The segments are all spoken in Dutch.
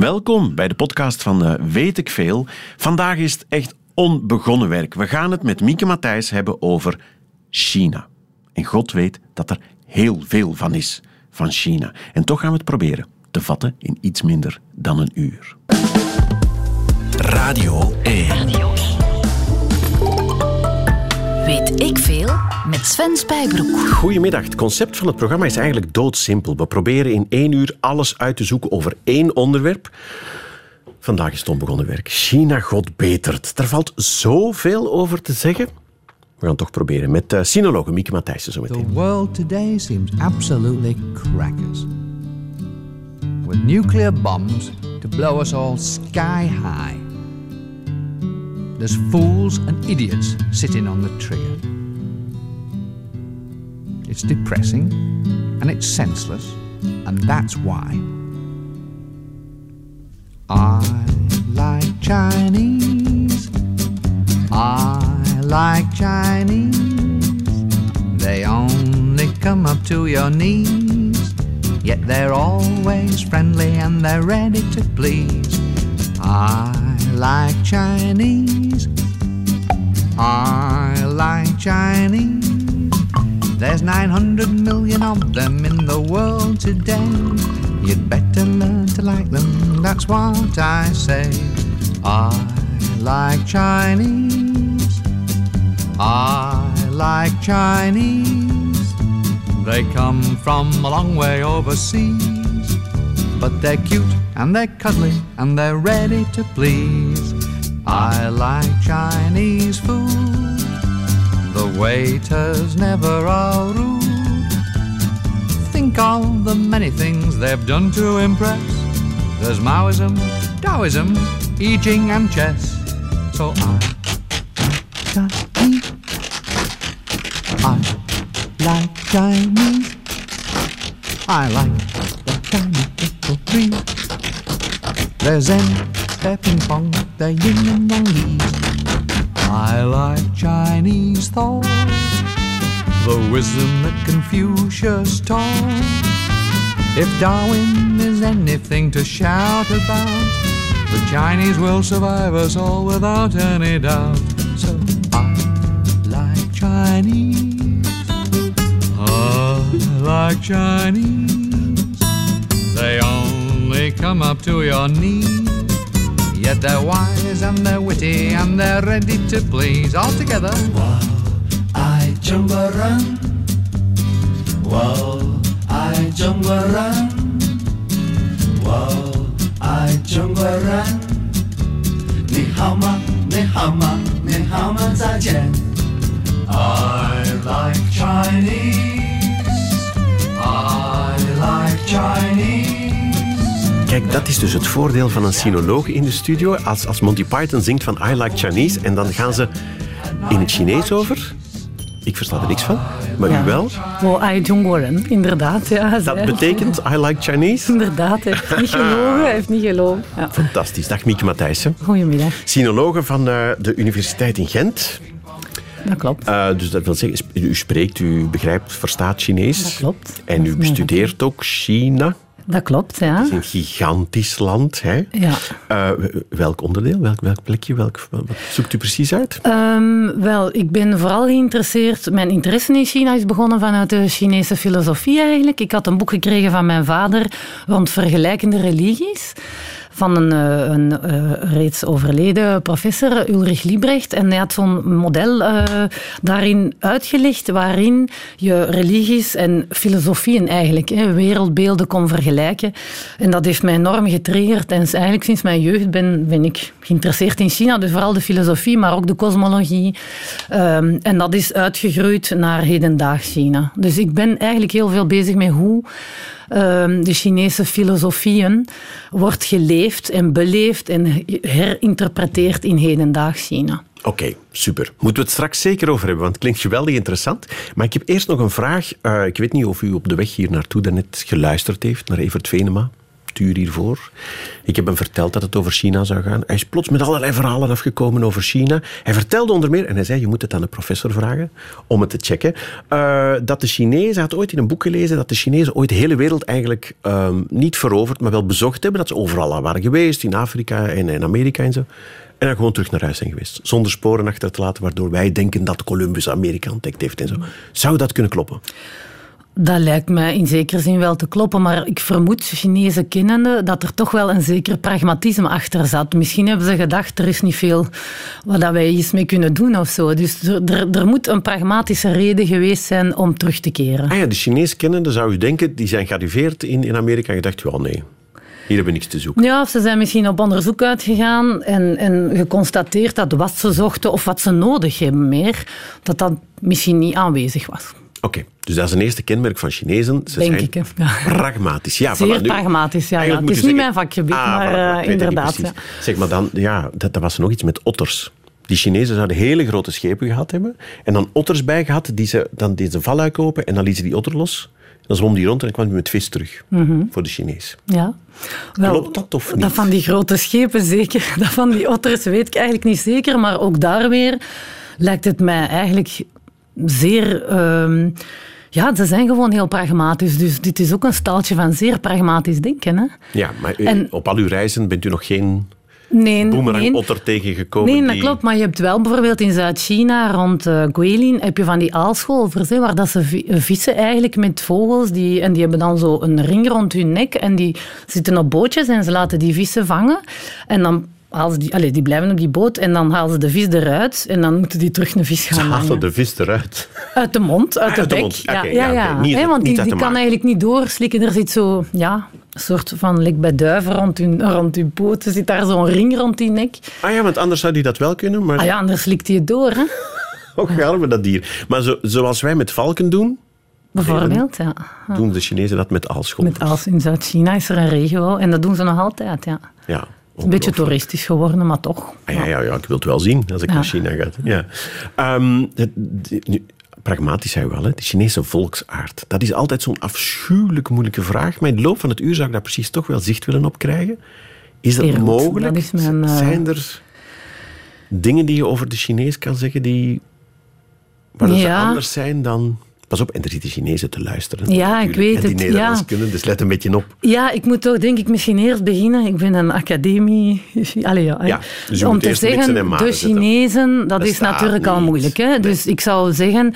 Welkom bij de podcast van uh, Weet ik Veel. Vandaag is het echt onbegonnen werk. We gaan het met Mieke Matthijs hebben over China. En God weet dat er heel veel van is, van China. En toch gaan we het proberen te vatten in iets minder dan een uur. Radio 1. Weet ik veel met Sven Spijbroek. Goedemiddag. Het concept van het programma is eigenlijk doodsimpel. We proberen in één uur alles uit te zoeken over één onderwerp. Vandaag is het onbegonnen werk. China God betert. Daar valt zoveel over te zeggen. We gaan het toch proberen met uh, sinologe Mieke Matthijssen zo meteen. The world today seems absolutely crackers. With nuclear bombs to blow us all sky high. There's fools and idiots sitting on the trigger. It's depressing and it's senseless, and that's why I like Chinese. I like Chinese. They only come up to your knees, yet they're always friendly and they're ready to please. I like Chinese. I like Chinese. There's 900 million of them in the world today. You'd better learn to like them, that's what I say. I like Chinese. I like Chinese. They come from a long way overseas, but they're cute and they're cuddly and they're ready to please. I like Chinese food. The waiters never are rude. Think of the many things they've done to impress. There's Maoism, Taoism, I Ching, and chess. So I. I like Chinese. I like the Chinese little trees. They're Zen, pong, they're yin and yang leaves. I like Chinese thought, the wisdom that Confucius taught. If Darwin is anything to shout about, the Chinese will survive us all without any doubt. So I like Chinese. I like Chinese. They only come up to your knee. Yet they're wise and they're witty and they're ready to please all together. Wow, I jumba run. Wow, I jumba run. Wow, I jumba run. Nihama, nihama, nihama zaijian. I like Chinese. I like Chinese. Kijk, dat is dus het voordeel van een sinoloog in de studio. Als, als Monty Python zingt van I like Chinese en dan gaan ze in het Chinees over. Ik versta er niks van, maar u wel. Well, ai Jongworen, inderdaad. Ja, Dat betekent I like Chinese. Inderdaad, hij heeft niet gelogen. Hij heeft niet gelogen. Ja. Fantastisch. Dag Mieke Matthijssen. Goedemiddag, Sinologe van eh, de Universiteit in Gent. Dat klopt. Eh, dus dat wil zeggen, u spreekt, u begrijpt, verstaat Chinees. Dat klopt. En u bestudeert ook China. Dat klopt, ja. Het is een gigantisch land. Hè? Ja. Eh, welk onderdeel, welk, welk plekje, welk, wat zoekt u precies uit? Ehm, wel, ik ben vooral geïnteresseerd. Mijn interesse in China is begonnen vanuit de Chinese filosofie eigenlijk. Ik had een boek gekregen van mijn vader rond vergelijkende religies. Van een, eh, een eh, reeds overleden professor, Ulrich Liebrecht. En hij had zo'n model eh, daarin uitgelegd waarin je religies en filosofieën eigenlijk, wereldbeelden kon vergelijken. En dat heeft mij enorm getriggerd. En eigenlijk sinds mijn jeugd ben, ben ik geïnteresseerd in China. Dus vooral de filosofie, maar ook de kosmologie. Ehm, en dat is uitgegroeid naar hedendaags China. Dus ik ben eigenlijk heel veel bezig met hoe de Chinese filosofieën wordt geleefd en beleefd en herinterpreteerd in hedendaags China. Oké, super. Moeten we het straks zeker over hebben, want het klinkt geweldig interessant. Maar ik heb eerst nog een vraag. Eh, ik weet niet of u op de weg hier naartoe daarnet geluisterd heeft naar Evert Venema. Ik heb hem verteld dat het over China zou gaan. Hij is plots met allerlei verhalen afgekomen over China. Hij vertelde onder meer, en hij zei, je moet het aan de professor vragen om het te checken, eh, dat de Chinezen, had ooit in een boek gelezen, dat de Chinezen ooit de hele wereld eigenlijk ehm, niet veroverd, maar wel bezocht hebben. Dat ze overal al waren geweest, in Afrika en in Amerika en zo. En dan gewoon terug naar huis zijn geweest. Zonder sporen achter te laten, waardoor wij denken dat Columbus Amerika ontdekt heeft en zo. Zou dat kunnen kloppen? Dat lijkt mij in zekere zin wel te kloppen, maar ik vermoed, Chinese kennende, dat er toch wel een zeker pragmatisme achter zat. Misschien hebben ze gedacht, er is niet veel wat wij iets mee kunnen doen of zo. Dus er, er, moet een pragmatische reden geweest zijn om terug te keren. Ah ja, de Chinese kennende zou u denken, die zijn gearriveerd in, in Amerika en gedacht, wel nee, hier hebben we niks te zoeken. Ja, of ze zijn misschien op onderzoek uitgegaan en, en geconstateerd dat wat ze zochten of wat ze nodig hebben meer, dat dat misschien niet aanwezig was. Oké, dus dat is een eerste kenmerk van Chinezen. Ze Denk zijn ik. Ja. pragmatisch. Ja, Zeer voilà, nu- pragmatisch, ja. Het is niet zeggen- mijn vakgebied, Ah, maar voilà, eh, inderdaad. ja. Zeg maar dan, ja, dat, dat was nog iets met otters. Die Chinezen zouden hele grote schepen gehad hebben en dan otters bij gehad die ze dan deze valluik open en dan lieten ze die otter los. Dan zwom die rond en dan kwam die met vis terug voor de Chinees. Ja. Wel, Klopt dat of niet? Dat van die grote schepen zeker. Dat van die otters weet ik eigenlijk niet zeker. Maar ook daar weer lijkt het mij eigenlijk zeer... ehm, ja, ze zijn gewoon heel pragmatisch. Dus dit is ook een staaltje van zeer pragmatisch denken. Hè? Ja, maar u- En- op al uw reizen bent u nog geen Nee, nee. boemerang-otter tegengekomen? Nee, dat die... klopt. Maar je hebt wel bijvoorbeeld in Zuid-China, rond eh Guilin, heb je van die aalscholvers, hè, waar dat ze eh, vissen eigenlijk met vogels. Die, en die hebben dan zo een ring rond hun nek en die zitten op bootjes en ze laten die vissen vangen. En dan halen ze die, allez, die blijven op die boot en dan halen ze de vis eruit en dan moeten die terug een vis Ze gaan halen vangen. de vis eruit. Uit de mond, uit de bek. Ja, Oké, ja, ja, ja. oké. Niet- Hè, want die, kan eigenlijk niet doorslikken. Er zit zo, ja, een soort van, lik bij duiven rond hun, rond hun poten, zit daar zo'n ring rond die nek. Ah ja, want anders zou die dat wel kunnen, maar Ah ja, anders slikt hij het door, hè. ook we dat dier. Maar zo, zoals wij met valken doen, Bijvoorbeeld, ja. doen de Chinezen dat met aalscholvers. Met als in Zuid-China is er een regio en dat doen ze nog altijd, ja. Ja, Een beetje toeristisch geworden, maar toch. Ah, ja, ja, ja, ik wil het wel zien als ik Ja. naar China ga. Ja. Ehm, het- de- nu, pragmatisch zijn we wel, hè? de Chinese volksaard. Dat is altijd zo'n afschuwelijk moeilijke vraag. Maar in de loop van het uur zou ik daar precies toch wel zicht willen op krijgen. Is dat mogelijk? Dat is mijn, eh, Zijn er dingen die je over de Chinees kan zeggen die waar ze Ja. anders zijn dan... Pas op, en er zitten Chinezen te luisteren. Ja, ik weet en die het, Nederlands ja. kunnen, dus let een beetje op. Ja, ik moet toch denk ik misschien eerst beginnen. Ik ben een academie. Allee, ja, Ja, dus om te zeggen, de. Chinezen, dat, Dat is natuurlijk al moeilijk. Hè? Dus ik zou zeggen,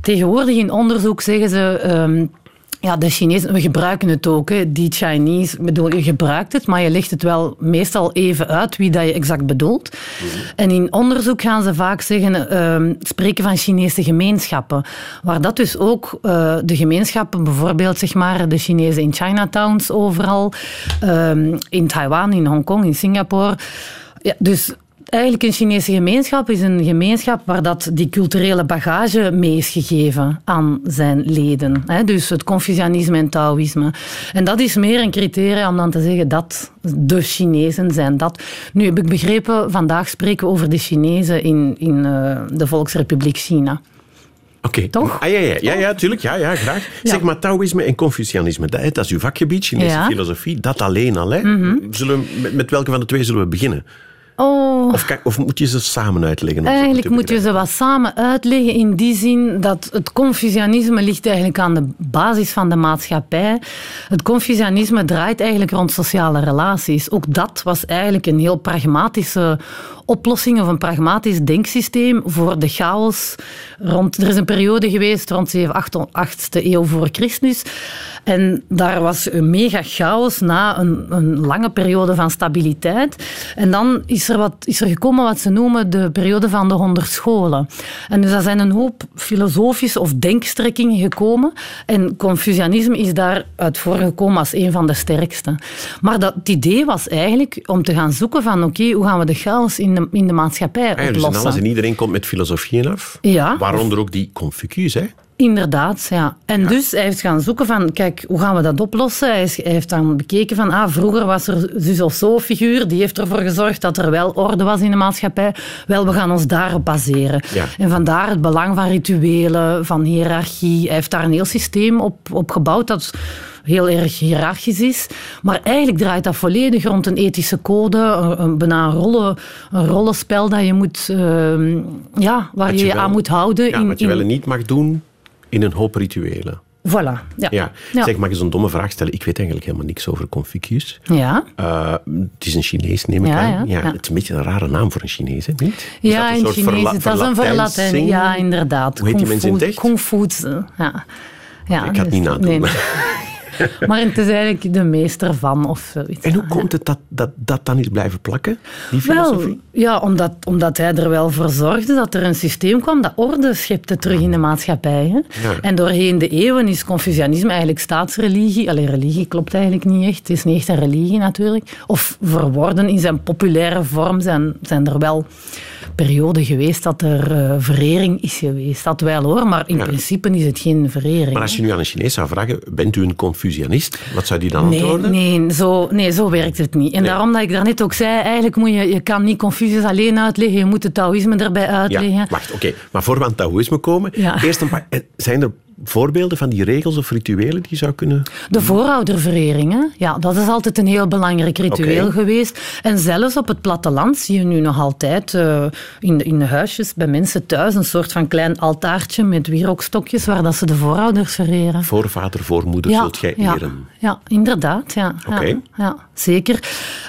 tegenwoordig in onderzoek zeggen ze. ehm, ja, de Chinezen, we gebruiken het ook. Hè. Die Chinese, bedoel, je gebruikt het, maar je legt het wel meestal even uit wie dat je exact bedoelt. En in onderzoek gaan ze vaak zeggen, ehm, spreken van Chinese gemeenschappen. Waar dat dus ook eh, de gemeenschappen, bijvoorbeeld zeg maar, de Chinezen in Chinatowns overal, ehm, in Taiwan, in Hongkong, in Singapore. Ja, dus Eigenlijk een Chinese gemeenschap is een gemeenschap waar dat die culturele bagage mee is gegeven aan zijn leden. Dus het Confucianisme en Taoïsme. En dat is meer een criterium om dan te zeggen dat de Chinezen zijn dat. Nu heb ik begrepen, vandaag spreken we over de Chinezen in, in eh, de Volksrepubliek China. Oké. Toch? Ah, ja, ja, ja, ja, tuurlijk. Ja, ja, graag. Ja. Zeg maar, Taoïsme en Confucianisme, dat, is uw vakgebied, Chinese Ja. Mhm. filosofie. Dat alleen al. Hè. zullen we, met, met welke van de twee zullen we beginnen? Oh, Of, kijk, of moet je ze samen uitleggen? Eigenlijk moet je ze wat samen uitleggen in die zin dat het Confucianisme ligt eigenlijk aan de basis van de maatschappij. Het Confucianisme draait eigenlijk rond sociale relaties. Ook dat was eigenlijk een heel pragmatische oplossing of een pragmatisch denksysteem voor de chaos. Rond, er is een periode geweest rond 7, 8e eeuw voor Christus. En daar was een mega chaos na een, een lange periode van stabiliteit. En dan is er, wat, is er gekomen wat ze noemen de periode van de honderd scholen. En dus er zijn een hoop filosofische of denkstrekkingen gekomen. En Confucianisme is daaruit voorgekomen als een van de sterkste. Maar dat het idee was eigenlijk om te gaan zoeken van oké, hoe gaan we de chaos in de, in de maatschappij Ah, ja, dus en oplossen. alles en iedereen komt met filosofieën af. Ja. Waaronder ook die Confucius. Hè? Inderdaad, ja. En dus hij heeft gaan zoeken van, kijk, hoe gaan we dat oplossen? Hij, is- hij heeft dan bekeken van, ah, vroeger was er zus of zo figuur, die heeft ervoor gezorgd dat er wel orde was in de maatschappij. Wel, we gaan ons daarop baseren. Ja. En vandaar het belang van rituelen, van hiërarchie. Hij heeft daar een heel systeem op, op gebouwd dat heel erg hiërarchisch is. Maar eigenlijk draait dat volledig rond een ethische code, een, een, bijna een, rollen, een rollenspel dat je moet, ehm, ja, waar je je je wel- aan moet houden. Ja, in, wat je in- wel en niet mag doen in een hoop rituelen. Voilà, ja. Ja. Zeg, mag eens een domme vraag stellen? Ik weet eigenlijk helemaal niks over Confucius. Ja. Eh, het is een Chinees, neem ik Ja, aan. ja, ja. Het is een beetje een rare naam voor een Chinees, hè? Niet? Is Ja, een Chinees. dat is een verlatijn. Ja, inderdaad. Hoe heet die mensen in het echt? Fu. Ja. Ja, Ik het dus- niet nadoen. nee. maar het is eigenlijk de meester van of zoiets. En hoe komt het dat dat, dat dan is blijven plakken, die Wel, filosofie? ja, omdat, omdat hij er wel voor zorgde dat er een systeem kwam dat orde schepte terug in de maatschappij. Hè. Ja. En doorheen de eeuwen is Confucianisme eigenlijk staatsreligie. Alleen religie klopt eigenlijk niet echt. Het is niet echt een religie natuurlijk. Of verworden in zijn populaire vorm zijn, zijn er wel perioden geweest dat er eh, verering is geweest. Dat wel hoor, maar in Ja. principe is het geen verering. Maar als je nu aan een Chinees zou vragen, bent u een Confucianist? Wat zou die dan Nee, antwoorden? nee, zo, nee, zo werkt het niet. En Nee. daarom dat ik daarnet ook zei, eigenlijk moet je, je kan niet Confucius alleen uitleggen, je moet het Taoïsme erbij uitleggen. Ja, wacht, oké. Maar voor we aan het Taoïsme komen, Ja. eerst een paar... eh, Zijn er voorbeelden van die regels of rituelen die je zou kunnen... De voorouderverering, hè? ja, dat is altijd een heel belangrijk ritueel geweest. En zelfs op het platteland zie je nu nog altijd eh, in, de, in de huisjes bij mensen thuis een soort van klein altaartje met wierookstokjes waar dat ze de voorouders vereren. Voorvader, voormoeder zult jij ja, eren. ja, inderdaad. Ja, Oké. ja, ja, zeker.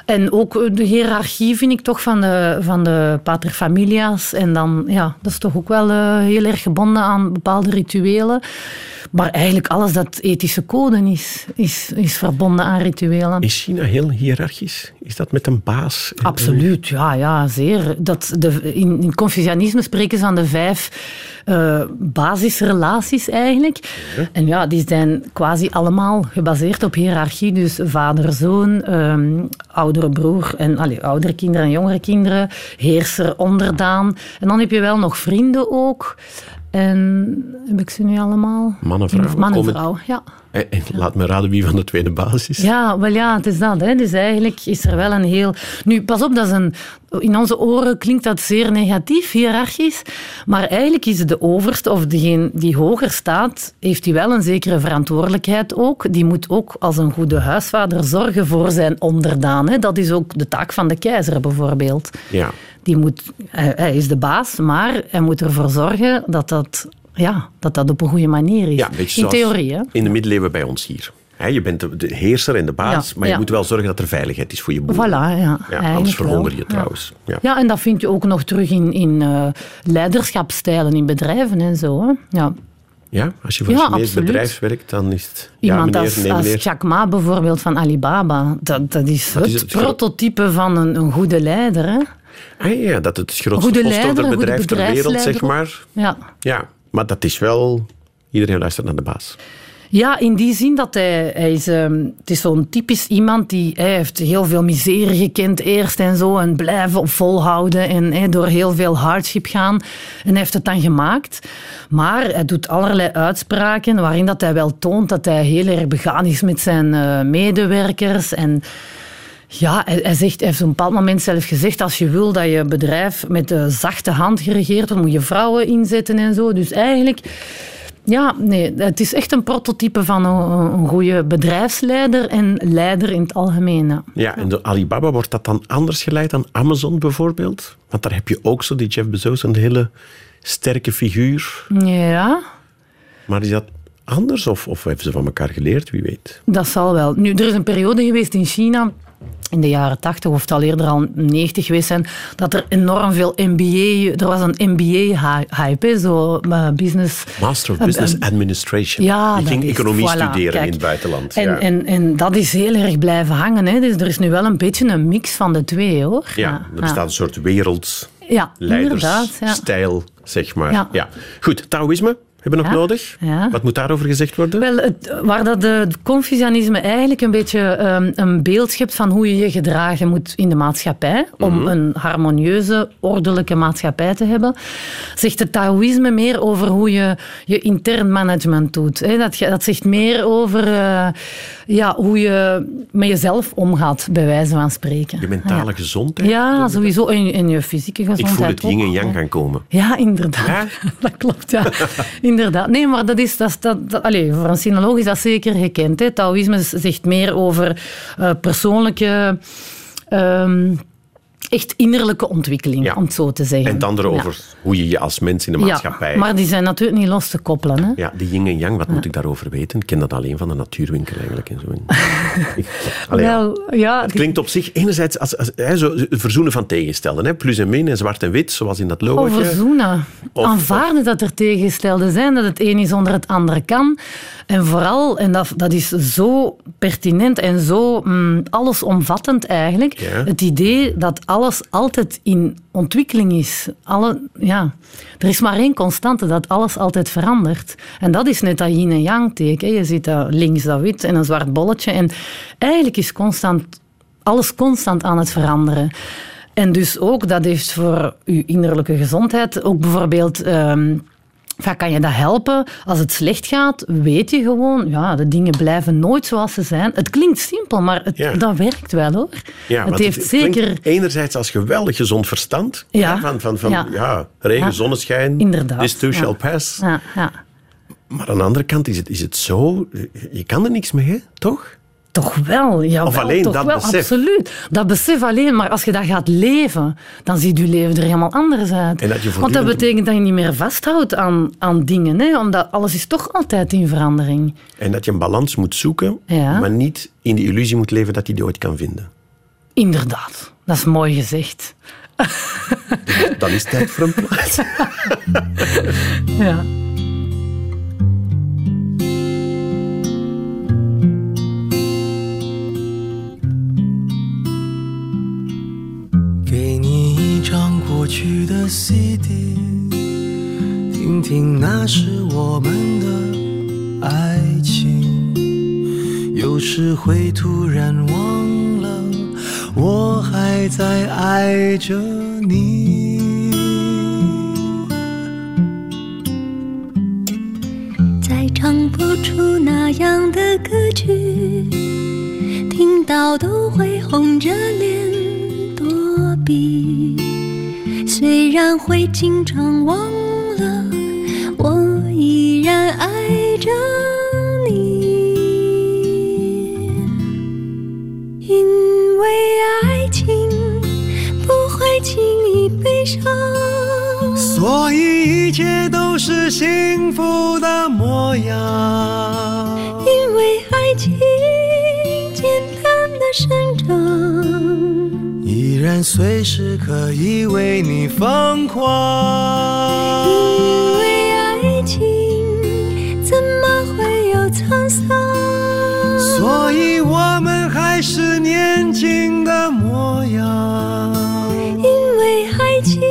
En ook eh, de hiërarchie vind ik toch van de, van de paterfamilia's. En dan, ja, dat is toch ook wel eh, heel erg gebonden aan bepaalde rituelen. Maar eigenlijk alles dat ethische code is, is, is verbonden aan rituelen. Is China heel hiërarchisch? Is dat met een baas? Absoluut, ja, ja zeer. Dat de, in, in Confucianisme spreken ze van de vijf eh, basisrelaties eigenlijk. En ja, die zijn quasi allemaal gebaseerd op hiërarchie. Dus vader, zoon, ehm, oudere broer en allee, oudere kinderen en jongere kinderen, heerser, onderdaan. En dan heb je wel nog vrienden ook. En heb ik ze nu allemaal? Man en vrouw. Man en vrouw, ja. En- en laat me raden wie van de tweede baas is. Ja, wel ja, het is dat. Hè. Dus eigenlijk is er wel een heel... Nu, pas op, dat is een... in onze oren klinkt dat zeer negatief, hiërarchisch. Maar eigenlijk is de overste, of degene die hoger staat, heeft hij wel een zekere verantwoordelijkheid ook. Die moet ook als een goede huisvader zorgen voor zijn onderdaan. Hè. Dat is ook de taak van de keizer bijvoorbeeld. Ja. Die moet, hij, is de baas, maar hij moet ervoor zorgen dat dat, ja, dat, dat op een goede manier is. Ja, in theorie, hè. In de middeleeuwen bij ons hier. Je bent de, heerser en de baas, Ja, maar je ja. moet wel zorgen dat er veiligheid is voor je boel. Voilà, ja. Anders verhonger je trouwens. Ja. Ja, en dat vind je ook nog terug in, in eh, leiderschapsstijlen in bedrijven en zo. Hè. Ja. Ja, als je voor een Chinees bedrijf werkt, dan is het... ja, Iemand meneer, als, nee, als. Jack Ma bijvoorbeeld van Alibaba, dat, dat is Dat het, is het prototype van een, een goede leider. Hè. Ah, ja, dat het grootste postorderbedrijf ter wereld, zeg maar. Ja. Ja, maar dat is wel... Iedereen luistert naar de baas. Ja, in die zin dat hij, hij is, ehm, het is zo'n typisch iemand die hij heeft heel veel miserie gekend eerst en zo en blijven op volhouden en door heel veel hardship gaan. En hij heeft het dan gemaakt. Maar hij doet allerlei uitspraken waarin dat hij wel toont dat hij heel erg begaan is met zijn eh, medewerkers en... Ja, hij, hij, zegt, hij heeft op een bepaald moment zelf gezegd, als je wil dat je bedrijf met de zachte hand geregeerd wordt, moet je vrouwen inzetten en zo. Dus eigenlijk, ja, nee, het is echt een prototype van een, een goede bedrijfsleider en leider in het algemeen. ja. Ja, en door Alibaba wordt dat dan anders geleid dan Amazon bijvoorbeeld? Want daar heb je ook zo die Jeff Bezos, een hele sterke figuur. Ja, Maar is dat anders? Of, of hebben ze van elkaar geleerd? Wie weet. dat zal wel. Nu, er is een periode geweest in China in de jaren 80 of het al eerder al 90 geweest zijn, dat er enorm veel MBA, er was een MBA-hype, zo eh, business... Master of Business Administration. Ja, Die ging economie voilà, studeren kijk. in het buitenland. En, ja. en, en dat is heel erg blijven hangen. Hè. Dus er is nu wel een beetje een mix van de twee, hoor. ja, er bestaat een soort Ja, inderdaad. Ja. wereldleidersstijl, zeg maar. Ja. Ja. Goed, Taoïsme hebben nog Ja. nodig. Ja. Wat moet daarover gezegd worden? Wel, het, waar dat de, het Confucianisme eigenlijk een beetje ehm, een beeld schept van hoe je je gedragen moet in de maatschappij, om een harmonieuze, ordelijke maatschappij te hebben, zegt het Taoïsme meer over hoe je je intern management doet. Hè. Dat, dat zegt meer over eh, ja, hoe je met jezelf omgaat, bij wijze van spreken. Je mentale Ja. gezondheid? Ja, sowieso. En, en je fysieke Ik gezondheid voel het yin en yang gaan komen. Ja, inderdaad. Dat klopt, ja. Inderdaad. Nee, maar dat is, dat, dat, dat- allee, voor een sinoloog is dat zeker gekend. Hè. Taoïsme zegt meer over eh, persoonlijke, ehm, echt innerlijke ontwikkeling, Ja. om het zo te zeggen. En het andere Ja. over hoe je je als mens in de maatschappij... Ja, maar die zijn natuurlijk niet los te koppelen. Hè. Ja, die yin en yang, wat moet ik daarover weten? Ik ken dat alleen van de natuurwinkel eigenlijk. En zo. Allee. Wel, ja, Het klinkt op zich enerzijds als, als zo, het verzoenen van tegenstelden. Hè? Plus en min en zwart en wit, zoals in dat Oh, logootje. verzoenen. Of- Aanvaarden dat er tegenstelden zijn, dat het een is zonder het andere kan. En vooral, en dat, dat is zo pertinent en zo mm, allesomvattend eigenlijk, het idee dat alles altijd in ontwikkeling is. Alle, ja, er is maar één constante, dat alles altijd verandert. En dat is net dat yin en yang teken. Je ziet dat links dat wit en een zwart bolletje. En eigenlijk is constant, alles constant aan het veranderen. En dus ook, dat heeft voor uw innerlijke gezondheid ook bijvoorbeeld... ehm, van, kan je dat helpen? Als het slecht gaat, weet je gewoon, ja, de dingen blijven nooit zoals ze zijn. Het klinkt simpel, maar het, Ja. dat werkt wel hoor. Ja, het heeft zeker... Enerzijds als geweldig gezond verstand. Ja. Van, van, van ja. Ja. regen, zonneschijn. Inderdaad, This too ja. shall pass. Ja, ja. Maar aan de andere kant is het, is het zo... Je kan er niks mee, hè? toch? Toch wel, ja. Of alleen toch dat wel, besef. Absoluut. Dat besef alleen, maar als je dat gaat leven, dan ziet je leven er helemaal anders uit. En dat je Want dat betekent dat je niet meer vasthoudt aan, aan dingen, hè? omdat alles is toch altijd in verandering. En dat je een balans moet zoeken, Ja. maar niet in de illusie moet leven dat je die ooit kan vinden. Inderdaad, dat is mooi gezegd. Dan is het tijd voor een plaats. Ja. 去的 CD，听听那是我们的爱情。有时会突然忘了，我还在爱着你。再唱不出那样的歌曲，听到都会红着脸躲避。虽然会经常忘了，我依然爱着你。因为爱情不会轻易悲伤。所以一切都是幸福的模样。因为爱情简单的生长，依然随时可以为你疯狂。因为爱情怎么会有沧桑？所以我们还是年轻的模样。因为爱情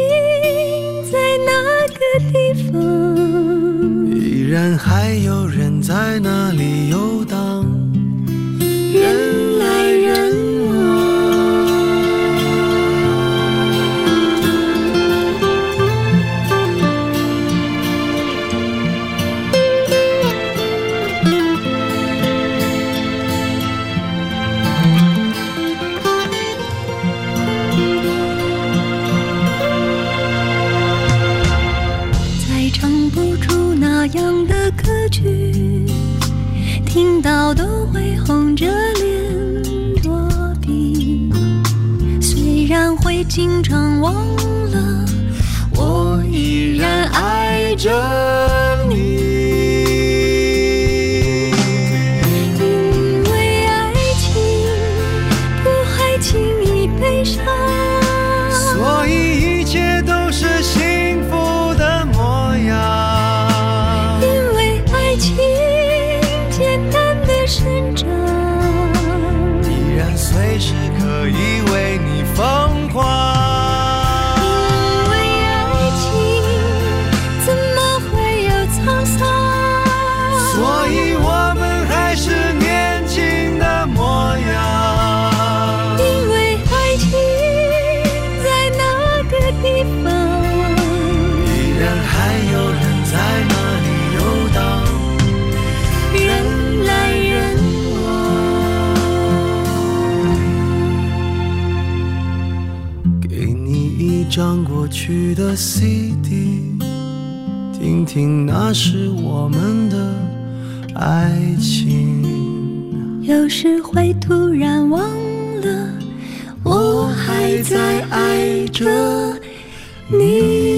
在那个地方，依然还有人在那里游荡，人来人张过去的 CD，听听那是我们的爱情。有时会突然忘了，我还在爱着你。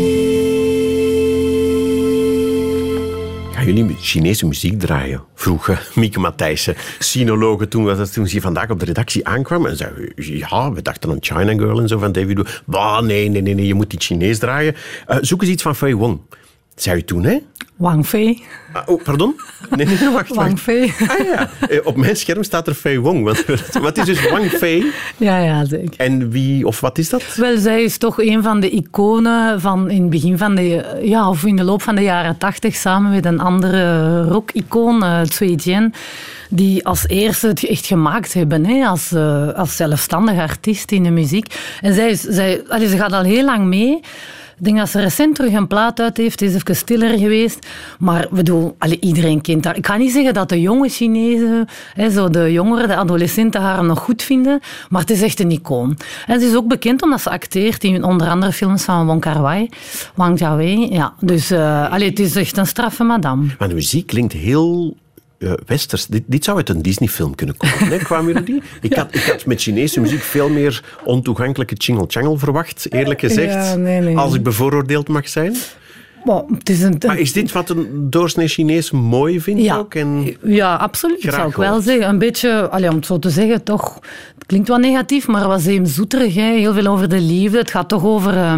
Gaan jullie Chinese muziek draaien? Vroeg eh, Mieke Matthijssen, sinologe, toen, was dat, toen ze vandaag op de redactie aankwam. En zei, ja, we dachten aan China Girl en zo van David. Bah, nee, nee, nee, nee, je moet die Chinees draaien. Eh, zoek eens iets van Fei Wong. Zei u toen, hè? Wang Fei. Ah, oh, pardon? Nee, wacht, Wang wacht. Fei. Ah ja, Eh, op mijn scherm staat er Fei Wong. Want, wat is dus Wang Fei? Ja, ja, zeker. En wie, of wat is dat? Wel, zij is toch een van de iconen van in het begin van de, ja, of in de loop van de jaren tachtig, samen met een andere rock-icoon, uh, Cui Jian, die als eerste het echt gemaakt hebben, hè, als, uh, als zelfstandig artiest in de muziek. En zij, is, zij allee, ze gaat al heel lang mee. Ik denk dat ze recent terug een plaat uit heeft. Is even stiller geweest. Maar bedoel, allee, iedereen kent haar. Ik ga niet zeggen dat de jonge Chinezen, hè, zo de jongeren, de adolescenten haar nog goed vinden. Maar het is echt een icoon. En ze is ook bekend omdat ze acteert in onder andere films van Wong Kar-wai, Wang Jiawei. Ja, dus uh, het is echt een straffe madame. Maar de muziek klinkt heel uh, westers. Dit, dit, zou uit een Disney-film kunnen komen, hè, qua melodie. Ik, had, ik had met Chinese muziek veel meer ontoegankelijke Chingle-Changle verwacht, eerlijk gezegd. Ja, nee, nee. Als ik bevooroordeeld mag zijn. Bon, het is een, maar is dit wat een doorsnee Chinees mooi vindt ja, ook? En ja, absoluut. zou ik wel zeggen. Een beetje, allee, om het zo te zeggen, toch... Het klinkt wel negatief, maar was even zoeterig. Hè? Heel veel over de liefde. Het gaat toch over uh,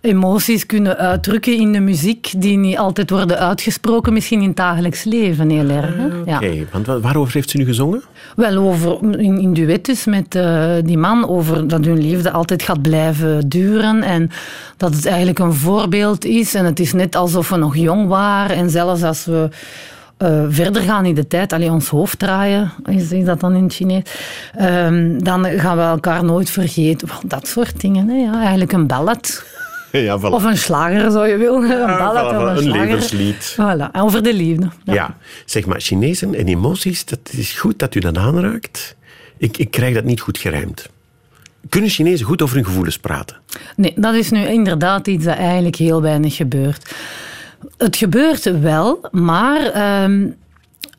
emoties kunnen uitdrukken in de muziek die niet altijd worden uitgesproken, misschien in het dagelijks leven heel erg. Hè? Oké, okay, ja. want waarover heeft ze nu gezongen? Wel, over, in, in duettes met uh, die man, over dat hun liefde altijd gaat blijven duren en dat het eigenlijk een voorbeeld is en het is net alsof we nog jong waren en zelfs als we uh, verder gaan in de tijd, alleen ons hoofd draaien, is, is dat dan in het Chinees, um, dan gaan we elkaar nooit vergeten. Dat soort dingen, hè? Ja, eigenlijk een ballad. Ja, voilà. Of een slager, zou je willen. Een ballad of een, een levenslied. Voilà, over de liefde. Ja. ja. zeg maar, Chinezen en emoties, dat is goed dat u dat aanraakt. Ik, ik krijg dat niet goed gerijmd. Kunnen Chinezen goed over hun gevoelens praten? Nee, dat is nu inderdaad iets dat eigenlijk heel weinig gebeurt. Het gebeurt wel, maar um,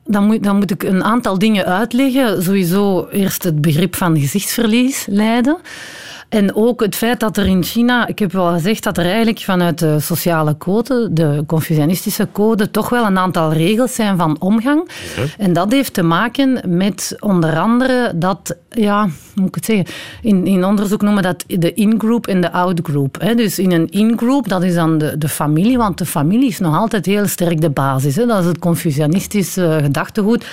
dan, moet, dan moet ik een aantal dingen uitleggen. Sowieso eerst het begrip van gezichtsverlies leiden. En ook het feit dat er in China, ik heb wel gezegd dat er eigenlijk vanuit de sociale code, de Confucianistische code, toch wel een aantal regels zijn van omgang. Ja. En dat heeft te maken met onder andere dat, ja, hoe moet ik het zeggen, in, in onderzoek noemen dat de in-group en de out-group. Dus in een in-group, dat is dan de, de familie, want de familie is nog altijd heel sterk de basis. Hè? Dat is het Confucianistische gedachtegoed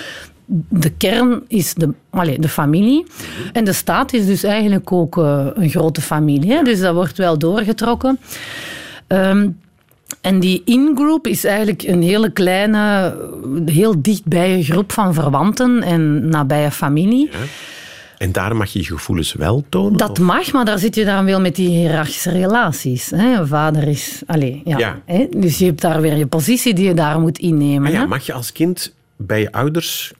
de kern is de, allez, de familie. En de staat is dus eigenlijk ook uh, een grote familie. Hè? Dus dat wordt wel doorgetrokken. Um, en die in-group is eigenlijk een hele kleine, heel dichtbije groep van verwanten en nabije familie. Ja. En daar mag je je gevoelens wel tonen? Dat of? mag, maar daar zit je dan wel met die hiërarchische relaties. Hè? Een vader is... Allez, ja. Ja. Hè? Dus je hebt daar weer je positie die je daar moet innemen. Ja, hè? mag je als kind bij je ouders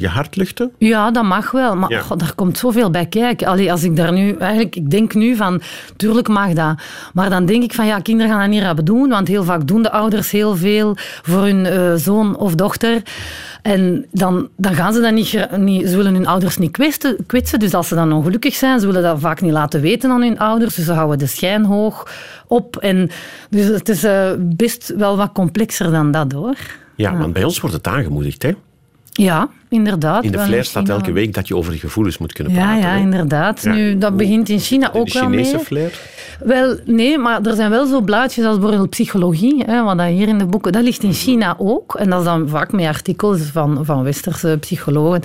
je hart luchten? Ja, dat mag wel. Maar Ja. god, daar komt zoveel bij kijken. Allee, als ik daar nu... Eigenlijk, ik denk nu van... Tuurlijk mag dat. Maar dan denk ik van... Ja, kinderen gaan dat niet rap doen. Want heel vaak doen de ouders heel veel voor hun eh, zoon of dochter. En dan, dan gaan ze dat niet, niet... Ze willen hun ouders niet kwetsen, kwetsen. Dus als ze dan ongelukkig zijn, ze willen dat vaak niet laten weten aan hun ouders. Dus ze houden de schijn hoog op. En, dus het is eh, best wel wat complexer dan dat, hoor. Ja, want bij ons wordt het aangemoedigd. Hè? Ja, inderdaad. In de flair staat elke week dat je over je gevoelens moet kunnen Ja, praten. ja, hè? inderdaad. Ja. Nu, dat begint in China De ook wel Chinese mee. flair? Wel, nee, maar er zijn wel zo blaadjes als bijvoorbeeld psychologie, hè, wat dat hier in de boeken, dat ligt in China ook. En dat is dan vaak met artikels van, van westerse psychologen.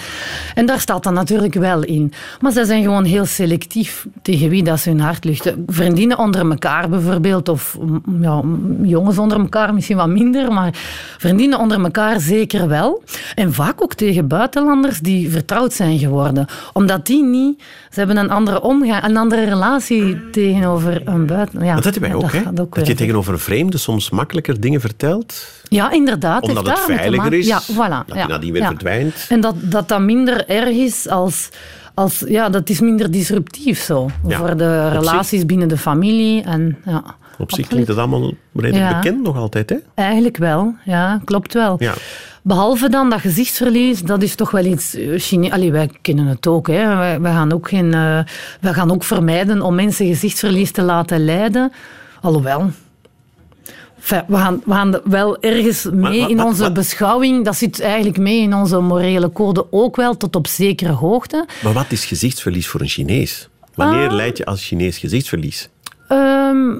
En daar staat dat natuurlijk wel in. Maar zij zijn gewoon heel selectief tegen wie dat ze hun hart luchten. Vriendinnen onder elkaar bijvoorbeeld, of mm, ja, jongens onder elkaar misschien wat minder, maar vriendinnen onder elkaar zeker wel. En vaak ook tegen buitenlanders die vertrouwd zijn geworden. Omdat die niet... Ze hebben een andere omgang, een andere relatie tegenover een buiten... Ja, dat hebben wij ook, hè? Dat je tegenover een vreemde soms makkelijker dingen vertelt, Ja, inderdaad. omdat het veiliger is, Ja, voilà. dat ja, je nadien weer ja. verdwijnt. En dat, dat dat minder erg is als... als ja, dat is minder disruptief zo. Ja, Voor de relaties binnen de familie. En, ja. Op zich klinkt het allemaal redelijk Ja. bekend nog altijd, hè? Eigenlijk wel, ja, klopt wel. Ja. Behalve dan dat gezichtsverlies, dat is toch wel iets eh, Chine Allee, wij kennen het ook. Hè. Wij, wij gaan ook geen, wij gaan ook vermijden om mensen gezichtsverlies te laten lijden. Alhoewel. Enfin, we, gaan, we gaan wel ergens mee in onze beschouwing. Dat zit eigenlijk mee in onze morele code ook wel, tot op zekere hoogte. Maar wat is gezichtsverlies voor een Chinees? Wanneer Ah. leid je als Chinees gezichtsverlies? Ehm,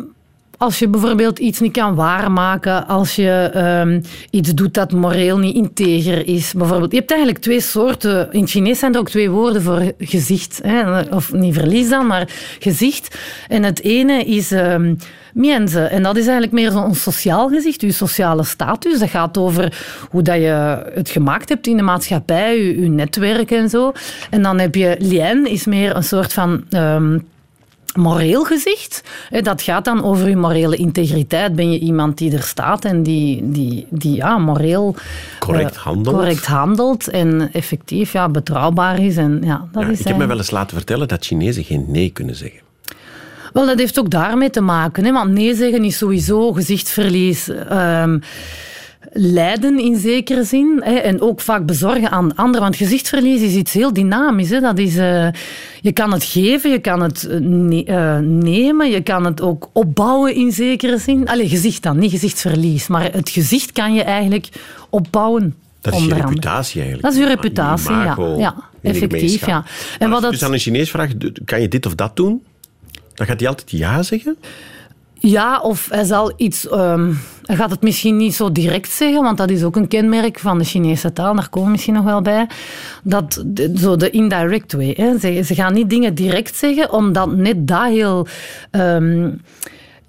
als je bijvoorbeeld iets niet kan waarmaken, als je ehm, iets doet dat moreel niet integer is. Bijvoorbeeld, je hebt eigenlijk twee soorten. In het Chinees zijn er ook twee woorden voor gezicht. Hè? Of niet verlies dan, maar gezicht. En het ene is ehm mienze. En dat is eigenlijk meer zo'n sociaal gezicht, je sociale status. Dat gaat over hoe dat je het gemaakt hebt in de maatschappij, je, je netwerk en zo. En dan heb je lien, is meer een soort van... ehm, moreel gezicht. Hè, Dat gaat dan over je morele integriteit. Ben je iemand die er staat en die, die, die ja, moreel Correct eh, handelt. correct handelt en effectief ja, betrouwbaar is. En, ja, dat Ja, is ik heb me wel eens laten vertellen dat Chinezen geen nee kunnen zeggen. Wel, dat heeft ook daarmee te maken. Hè? Want nee zeggen is sowieso gezichtsverlies. ehm, lijden in zekere zin. Hè? En ook vaak bezorgen aan anderen. Want gezichtsverlies is iets heel dynamisch. Hè? Dat is, eh, je kan het geven, je kan het eh, ne- eh, nemen, je kan het ook opbouwen in zekere zin. Allee, gezicht dan, niet gezichtsverlies. Maar het gezicht kan je eigenlijk opbouwen. Dat is je reputatie eigenlijk. Dat is je reputatie, ja. ja. Effectief, ja. En wat als dat... je dus aan een Chinees vraagt, kan je dit of dat doen? Dan gaat hij altijd ja zeggen. Ja, of hij zal iets. ehm, hij gaat het misschien niet zo direct zeggen, want dat is ook een kenmerk van de Chinese taal. Daar komen we misschien nog wel bij. Dat, zo de indirect way. Hè. Ze, ze gaan niet dingen direct zeggen, omdat net dat heel. ehm,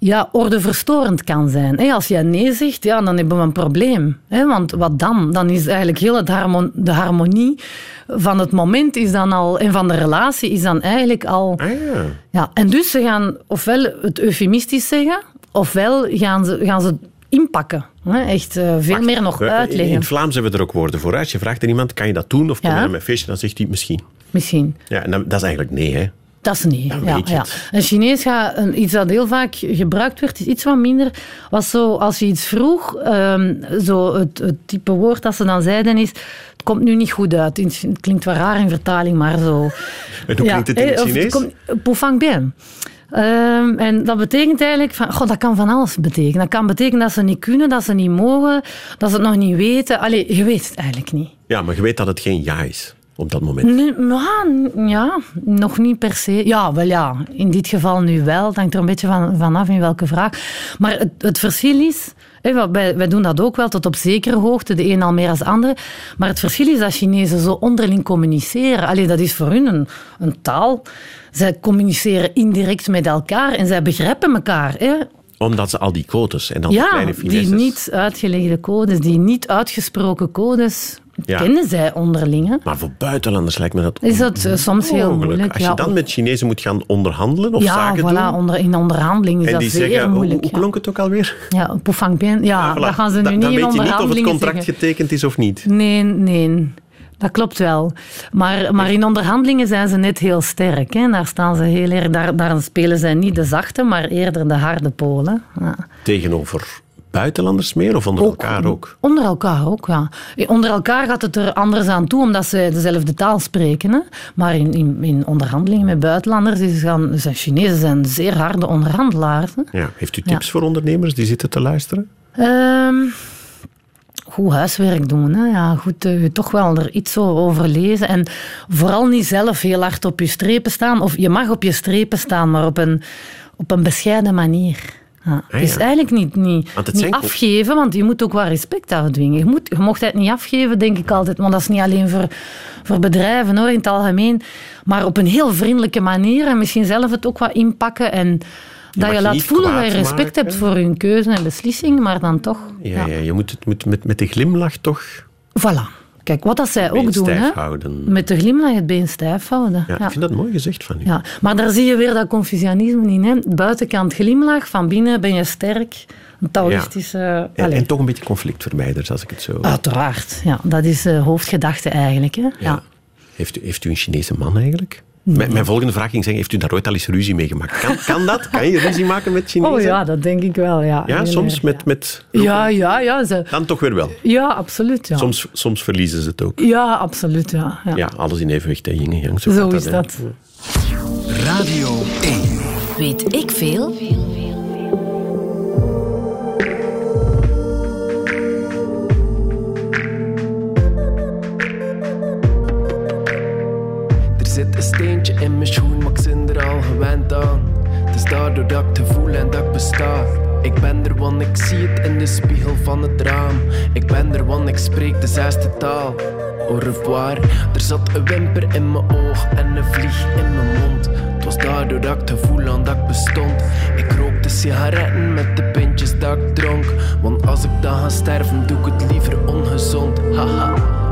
ja, ordeverstorend kan zijn. Als jij nee zegt, ja, dan hebben we een probleem. Want wat dan? Dan is eigenlijk heel het de harmonie van het moment is dan al, en van de relatie is dan eigenlijk al... Ah ja. Ja, en dus ze gaan ofwel het eufemistisch zeggen, ofwel gaan ze, gaan ze inpakken. Echt eh, veel meer nog We- In, uitleggen. het Vlaams hebben we er ook woorden voor. Als je vraagt aan iemand, kan je dat doen? Of kom je Ja. naar mijn feestje? Dan zegt hij misschien. Misschien. Ja, en dan- dat is eigenlijk nee, hè. Dat is. Dan Ja, ja. Een Chinees gaat, iets dat heel vaak gebruikt werd, is iets wat minder. Was zo, als je iets vroeg, ehm, zo het, het type woord dat ze dan zeiden is. Het komt nu niet goed uit. Het klinkt wel raar in vertaling, maar zo. En hoe klinkt het in eh, het of Chinees? komt- Poufang bien. Ehm, en dat betekent eigenlijk, van, god, dat kan van alles betekenen. Dat kan betekenen dat ze niet kunnen, dat ze niet mogen, dat ze het nog niet weten. Allee, je weet het eigenlijk niet. Ja, maar je weet dat het geen ja is op dat moment. Ja, nog niet per se. Ja, wel ja. In dit geval nu wel. Het hangt er een beetje van, vanaf in welke vraag. Maar het, het verschil is... wij, wij doen dat ook wel tot op zekere hoogte, de een al meer als de andere. Maar het verschil is dat Chinezen zo onderling communiceren. Allee, dat is voor hun een, een taal. Zij communiceren indirect met elkaar en zij begrijpen elkaar. Hè. Omdat ze al die codes en dan die Ja, kleine die finesses... niet uitgelegde codes, die niet uitgesproken codes, Ja. kennen zij onderling. Hè. Maar voor buitenlanders lijkt me dat Is dat eh, soms heel moeilijk? Als je ja. dan met Chinezen moet gaan onderhandelen of ja, zaken voilà, doen... onder, in onderhandeling is en dat die zeer zeggen, hoe, moeilijk. hoe ja. klonk het ook alweer? Ja, bien. Ja, Voilà. dat gaan ze nu Dan- niet dan in weet je niet of het contract zeggen. getekend is of niet. Nee, nee. Dat klopt wel. Maar, maar in onderhandelingen zijn ze net heel sterk. Hè. Daar, staan ze heel erg, daar, daar spelen zij niet de zachte, maar eerder de harde polen. Ja. Tegenover buitenlanders meer of onder elkaar ook? Onder elkaar ook, ja. Onder elkaar gaat het er anders aan toe, omdat zij dezelfde taal spreken. Hè. Maar in, in, in onderhandelingen met buitenlanders is gaan, zijn Chinezen zijn zeer harde onderhandelaars. Hè. Ja. Heeft u tips voor ondernemers die zitten te luisteren? Ehm, goed huiswerk doen. Hè? Ja, goed, eh, toch wel er iets over lezen. En vooral niet zelf heel hard op je strepen staan. Of je mag op je strepen staan, maar op een, op een bescheiden manier. Ja. Ah, Dus ja. eigenlijk niet, niet, het niet afgeven, want je moet ook wel respect afdwingen. Je, moet, je mocht het niet afgeven, denk ik altijd. Want dat is niet alleen voor, voor bedrijven hoor, in het algemeen. Maar op een heel vriendelijke manier. En misschien zelf het ook wat inpakken. En dat je laat voelen dat je respect maken. hebt voor hun keuze en beslissing. Maar dan toch... Ja, ja. je moet het moet met, met de glimlach toch Voilà. Kijk, wat dat zij ook doen, hè? met de glimlach het been stijf houden. Ja, Ja. Ik vind dat mooi gezegd van u. Ja. Maar daar zie je weer dat Confucianisme in. Hè? Buitenkant glimlach, van binnen ben je sterk. Een Taoïstische... En, allee. en toch een beetje conflictvermijders, als ik het zo... Uiteraard, ja. Dat is de hoofdgedachte eigenlijk. Hè? Ja. Heeft, u, heeft u een Chinese man eigenlijk? Mijn, mijn volgende vraag ging zeggen, heeft u daar ooit al eens ruzie mee gemaakt? Kan, kan dat? Kan je ruzie maken met Chinezen? Oh ja, dat denk ik wel, ja. Ja, soms met... ja. met Ja, ja, ja. Ze, Dan toch weer wel. ja, absoluut, ja. Soms, soms verliezen ze het ook. Ja, absoluut, ja. ja. Ja, alles in evenwicht, hè, yin en yang. Zo gaat is hè. dat. Radio 1. Weet ik veel? Zit een steentje in mijn schoen, maar ik zit er al gewend aan. Het is daardoor dat ik te en dat ik besta. Ik ben er, want ik zie het in de spiegel van het raam. Ik ben er, want ik spreek de zesde taal. Au revoir. Er zat een wimper in mijn oog en een vlieg in mijn mond. Het was daardoor dat ik te voel aan dat ik bestond. Ik rookte sigaretten met de pintjes dat ik dronk. Want als ik dan ga sterven, doe ik het liever ongezond. Haha.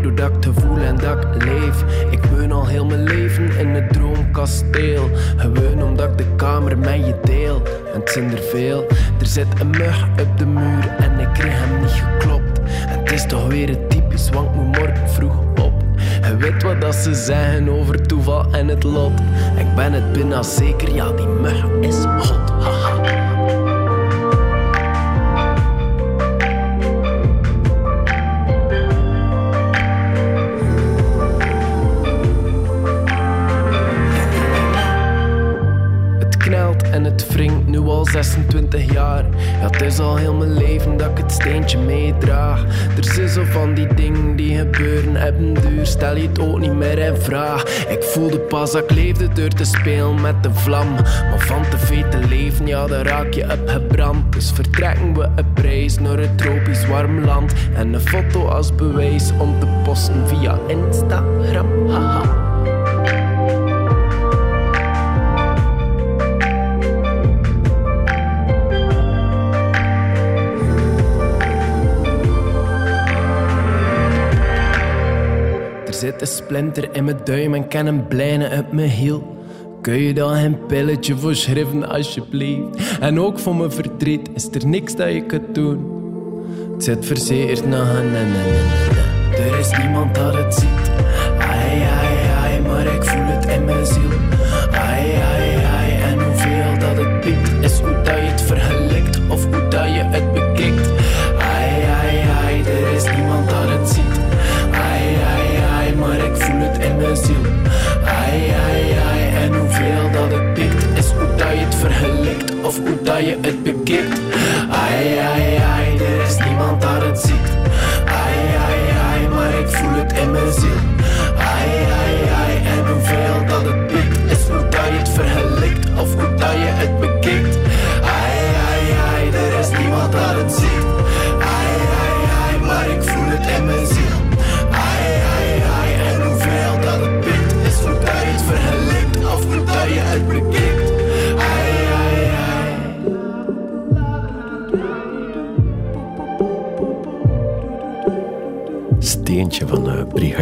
Daardoor dat ik te voel en dat ik leef. Ik woon al heel mijn leven in het droomkasteel. Gewoon omdat ik de kamer met je deel. En het zijn er veel. Er zit een mug op de muur en ik kreeg hem niet geklopt. Het is toch weer het typisch, want ik moet morgen vroeg op. Je weet wat dat ze zeggen over toeval en het lot. Ik ben het bijna zeker, ja, die mug is hot. 26 jaar. Ja, het is al heel mijn leven dat ik het steentje meedraag. Er zijn zo van die dingen die gebeuren, hebben duur. Stel je het ook niet meer in vraag. Ik voelde pas dat ik leefde door te spelen met de vlam. Maar van te veel te leven, ja, daar raak je op gebrand. Dus vertrekken we een prijs naar een tropisch warm land. En een foto als bewijs om te posten via Instagram. Haha. Zit een splinter in mijn duim en kan een blijne op mijn hiel. Kun je dan een pilletje voor schrijven, alsjeblieft? En ook voor mijn verdriet is er niks dat je kunt doen. Het zit verzekerd na en Er is niemand dat het ziet.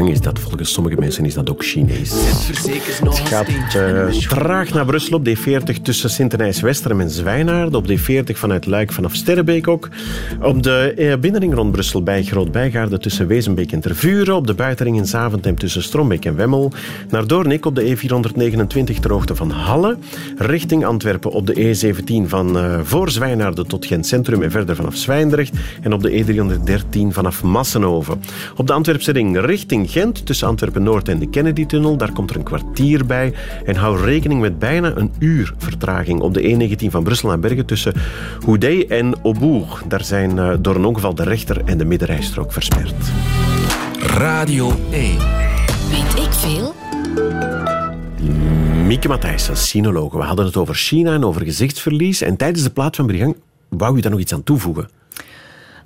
Is dat. Volgens sommige mensen is dat ook Chinees. Een gaat eh, traag naar Brussel op D40 tussen Sint-Nijs-Westerem en Zwijnaarden. Op D40 vanuit Luik vanaf Sterrebeek ook. Op de eh, binnenring rond Brussel bij Groot-Bijgaarde tussen Wezenbeek en Tervuren. Op de buitenring in Zaventem tussen Strombeek en Wemmel. Naar Doornik op de E429 ter hoogte van Halle. Richting Antwerpen op de E17 van eh, voor Zwijnaarden tot Gent Centrum en verder vanaf Zwijndrecht. En op de E313 vanaf Massenhoven. Op de Antwerpse ring richting Gent tussen Antwerpen-Noord en de Kennedy-tunnel. Daar komt er een kwartier bij. En hou rekening met bijna een uur vertraging op de E19 van Brussel naar Bergen tussen Houdet en Aubourg. Daar zijn eh, door een ongeval de rechter- en de middenrijstrook versperd. Radio 1. Weet ik veel? Mieke Matthijssen, sinologe. We hadden het over China en over gezichtsverlies. En tijdens de plaat van Brigant wou je daar nog iets aan toevoegen.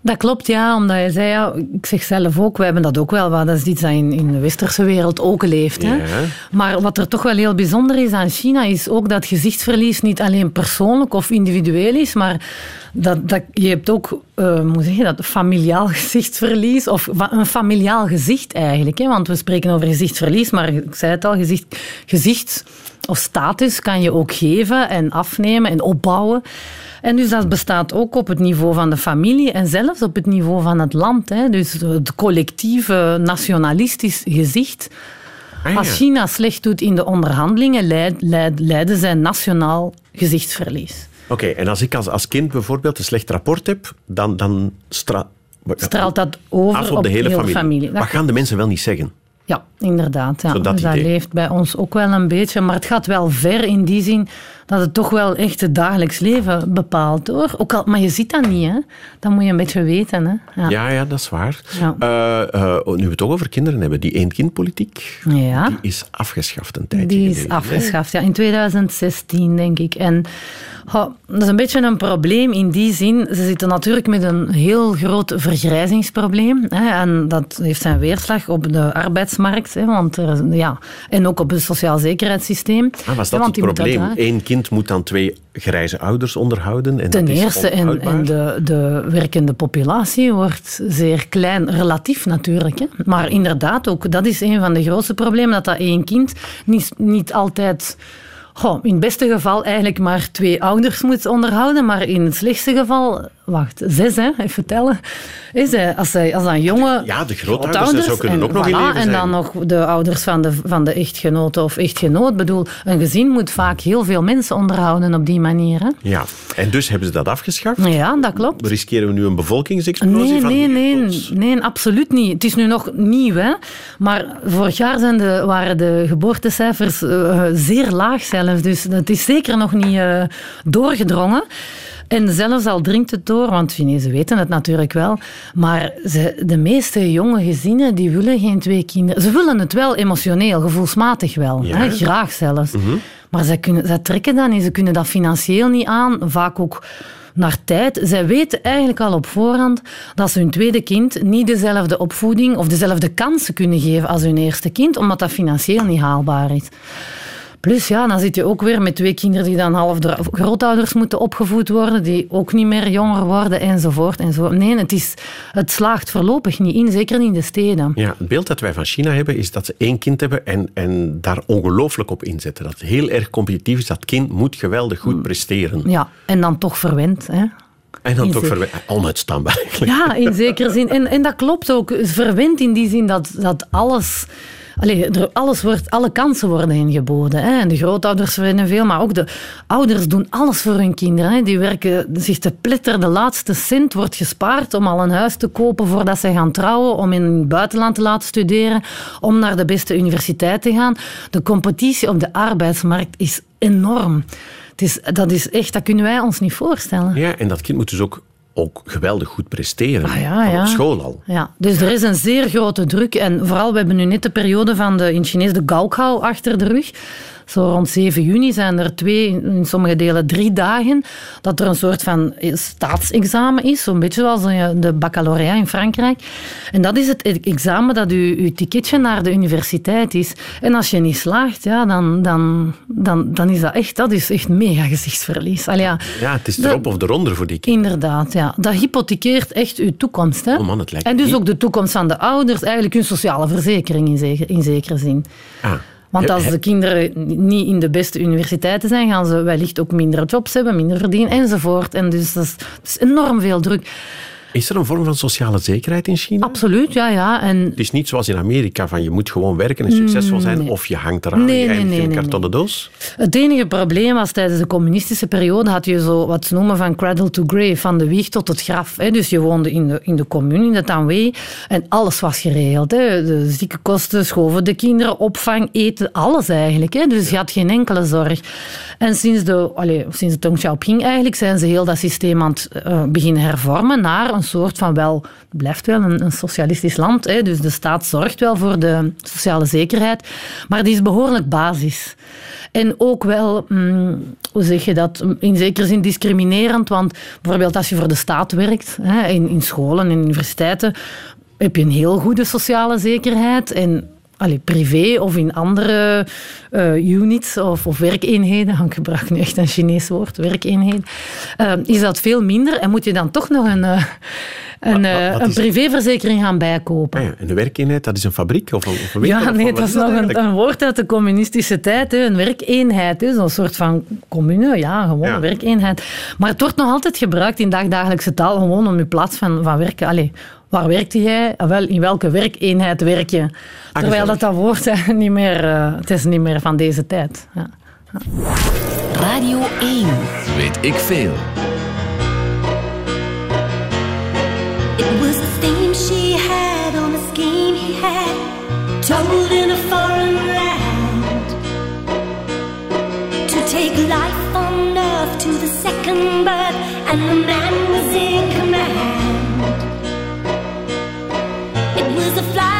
Dat klopt, ja. Omdat je zei, ja, ik zeg zelf ook, we hebben dat ook wel. Dat is iets dat in, in de westerse wereld ook leeft. Hè. Ja. Maar wat er toch wel heel bijzonder is aan China, is ook dat gezichtsverlies niet alleen persoonlijk of individueel is, maar dat, dat, je hebt ook, eh, hoe zeg je dat, familiaal gezichtsverlies, of een familiaal gezicht eigenlijk. Hè. Want we spreken over gezichtsverlies, maar ik zei het al, gezicht, gezicht of status kan je ook geven en afnemen en opbouwen. En dus dat bestaat ook op het niveau van de familie en zelfs op het niveau van het land. Hè. Dus het collectieve nationalistisch gezicht. Ah, ja. Als China slecht doet in de onderhandelingen, leid, leid, leiden zij nationaal gezichtsverlies. Oké, en als ik als, als kind bijvoorbeeld een slecht rapport heb, dan, dan stra- Straalt dat over op de hele familie. Dat Wat gaan de mensen wel niet zeggen? Ja, inderdaad. Ja. Dus dat leeft bij ons ook wel een beetje. Maar het gaat wel ver in die zin dat het toch wel echt het dagelijks leven bepaalt. Hoor. Ook al, maar je ziet dat niet. Hè. Dat moet je een beetje weten. Hè. Ja. Ja, ja, dat is waar. Ja. Eh, eh, nu we het toch over kinderen hebben, die één-kindpolitiek, Ja. die is afgeschaft een tijdje Die is hè? afgeschaft, ja, in 2016, denk ik. En dat is een beetje een probleem in die zin. Ze zitten natuurlijk met een heel groot vergrijzingsprobleem. Hè, en dat heeft zijn weerslag op de arbeidsmarkt. Hè, want er, ja, en ook op het sociaal zekerheidssysteem. Ah, was dat het probleem? Eén kind moet dan twee grijze ouders onderhouden. En Ten dat is eerste, en, de, de werkende populatie wordt zeer klein, relatief natuurlijk. Hè. Maar inderdaad, ook dat is een van de grootste problemen, dat dat één kind niet, niet altijd... Goh, in het beste geval eigenlijk maar twee ouders moet onderhouden, maar in het slechtste geval, wacht, zes, hè, even tellen. Is hij, als, hij, als dan jonge Ja, de grootouders, dat zou kunnen en, ook nog in voilà, leven En zijn. dan nog de ouders van de, van de echtgenote of echtgenoot. Ik bedoel, een gezin moet vaak heel veel mensen onderhouden op die manier. Hè. Ja, en dus hebben ze dat afgeschaft. Ja, dat klopt. Riskeren we nu een bevolkingsexplosie? Nee, van nee, nee, nee, absoluut niet. Het is nu nog nieuw, hè. Maar vorig jaar zijn de, waren de geboortecijfers eh, zeer laag zelfs. Dus het is zeker nog niet eh, doorgedrongen. En zelfs al dringt het door, want Chinezen weten het natuurlijk wel, maar ze, de meeste jonge gezinnen die willen geen twee kinderen. Ze willen het wel emotioneel, gevoelsmatig wel. Ja. Hè, graag zelfs. Maar zij, kunnen, zij trekken dat niet, ze kunnen dat financieel niet aan. Vaak ook naar tijd. Zij weten eigenlijk al op voorhand dat ze hun tweede kind niet dezelfde opvoeding of dezelfde kansen kunnen geven als hun eerste kind, omdat dat financieel niet haalbaar is. Plus, ja, dan zit je ook weer met twee kinderen die dan half door grootouders moeten opgevoed worden, die ook niet meer jonger worden, enzovoort. enzovoort. Nee, het, is, het slaagt voorlopig niet in, zeker niet in de steden. Ja, het beeld dat wij van China hebben is dat ze één kind hebben en, en daar ongelooflijk op inzetten. Dat het heel erg competitief is. Dat kind moet geweldig goed presteren. Ja, en dan toch verwend. Hè? En dan In toch zin- verwe- onuitstaanbaar eigenlijk. Ja, in zekere zin. En, en dat klopt ook. Verwend in die zin dat, dat alles... Allee, alles wordt, alle kansen worden ingeboden. Hè. De grootouders verdienen veel, maar ook de ouders doen alles voor hun kinderen. Hè. Die werken zich te pletter. De laatste cent wordt gespaard om al een huis te kopen voordat ze gaan trouwen, om in het buitenland te laten studeren, om naar de beste universiteit te gaan. De competitie op de arbeidsmarkt is enorm. Het is, dat is echt, dat kunnen wij ons niet voorstellen. Ja, en dat kind moet dus ook, ook geweldig goed presteren. Ah, ja, Van ja. Op school al. Ja, dus er is een zeer grote druk. En vooral, we hebben nu net de periode van de, in Chinees de Gaokao achter de rug. Zo rond 7 juni zijn er twee, in sommige delen drie dagen, dat er een soort van staatsexamen is. Zo'n beetje zoals eh, de baccalaureat in Frankrijk. En dat is het examen dat uw, uw ticketje naar de universiteit is. En als je niet slaagt, ja, dan, dan, dan, dan is dat echt, dat is echt mega gezichtsverlies. Allee, ja, Ja, het is De- erop of eronder voor die kinderen. Inderdaad, ja. Dat hypothekeert echt uw toekomst. Hè? Oh man, het lijkt en dus niet. ook de toekomst van de ouders, eigenlijk hun sociale verzekering in, zeker, in zekere zin. Ah. Want als de kinderen niet in de beste universiteiten zijn, gaan ze wellicht ook minder jobs hebben, minder verdienen enzovoort. En dus dat is, dat is enorm veel druk. Is er een vorm van sociale zekerheid in China? Absoluut, ja, ja. En Het is niet zoals in Amerika, van je moet gewoon werken en succesvol zijn, of je hangt eraan Nee, en je nee, in een kartonnen doos. Het enige probleem was tijdens de communistische periode had je zo wat ze noemen van cradle to grave, van de wieg tot het graf. Hè. Dus je woonde in de, in de commune, in de Tanwee, en alles was geregeld. Hè. De ziekenkosten, schoven de kinderen, opvang, eten, alles eigenlijk. Hè. Dus je had geen enkele zorg. En sinds de, allez, sinds de Deng Xiaoping eigenlijk zijn ze heel dat systeem aan het eh, beginnen hervormen naar een een soort van wel, het blijft wel een, een socialistisch land, hè, dus de staat zorgt wel voor de sociale zekerheid, maar die is behoorlijk basis. En ook wel, mm, hoe zeg je dat, in zekere zin discriminerend, want bijvoorbeeld als je voor de staat werkt, hè, in, in scholen en universiteiten, heb je een heel goede sociale zekerheid en allee, privé of in andere eh, units of, of werkeenheden, ik gebruik nu echt een Chinees woord, werkeenheden, eh, is dat veel minder en moet je dan toch nog een, eh, een, Wat- wat- eh, een is- privéverzekering gaan bijkopen. Ah ja, en de werkeenheid, dat is een fabriek of een, of een? Ja, nee, dat is nog een, een woord uit de communistische tijd. Hè. Een werkeenheid, hè. zo'n soort van commune. Ja, gewoon Ja. een werkeenheid. Maar het wordt nog altijd gebruikt in dagdagelijkse taal, gewoon om je plaats van, van werken. Allee, waar werkte jij? Ah, wel, in welke werkeenheid werk je? Terwijl gezellig. dat, dat woord eh, niet meer, eh, het is niet meer van deze tijd. Ja. Radio 1. Weet ik veel. The and the man was in command. It was a flight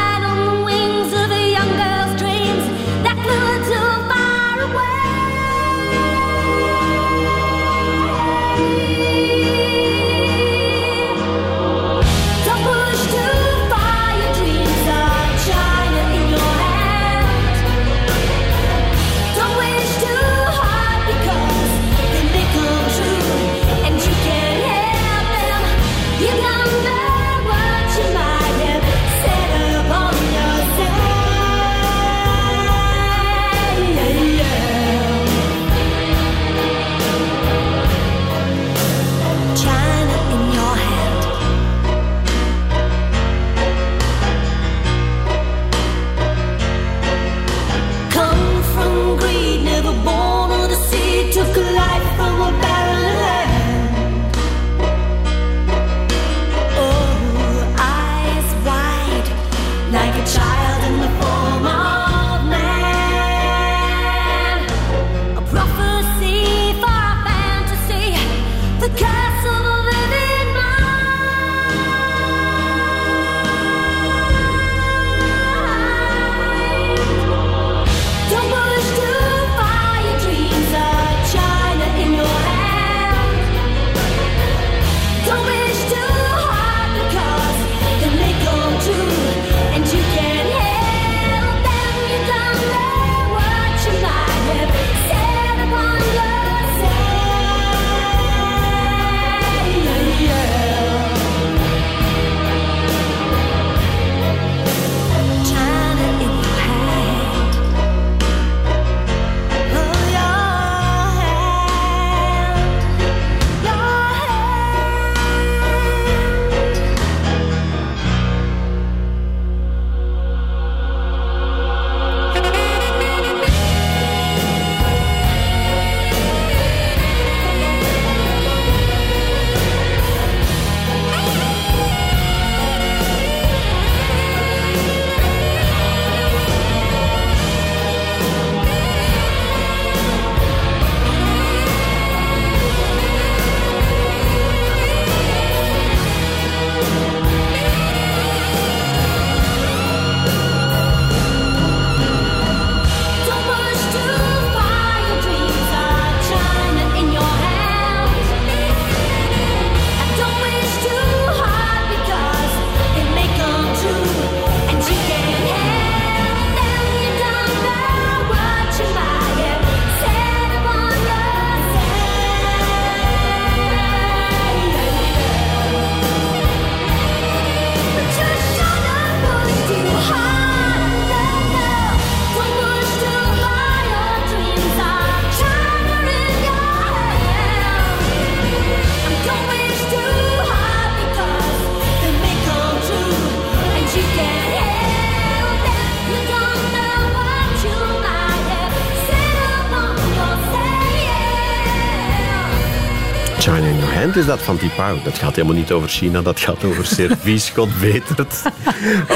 is dat van Tipau. Dat gaat helemaal niet over China, dat gaat over servies, God weet het.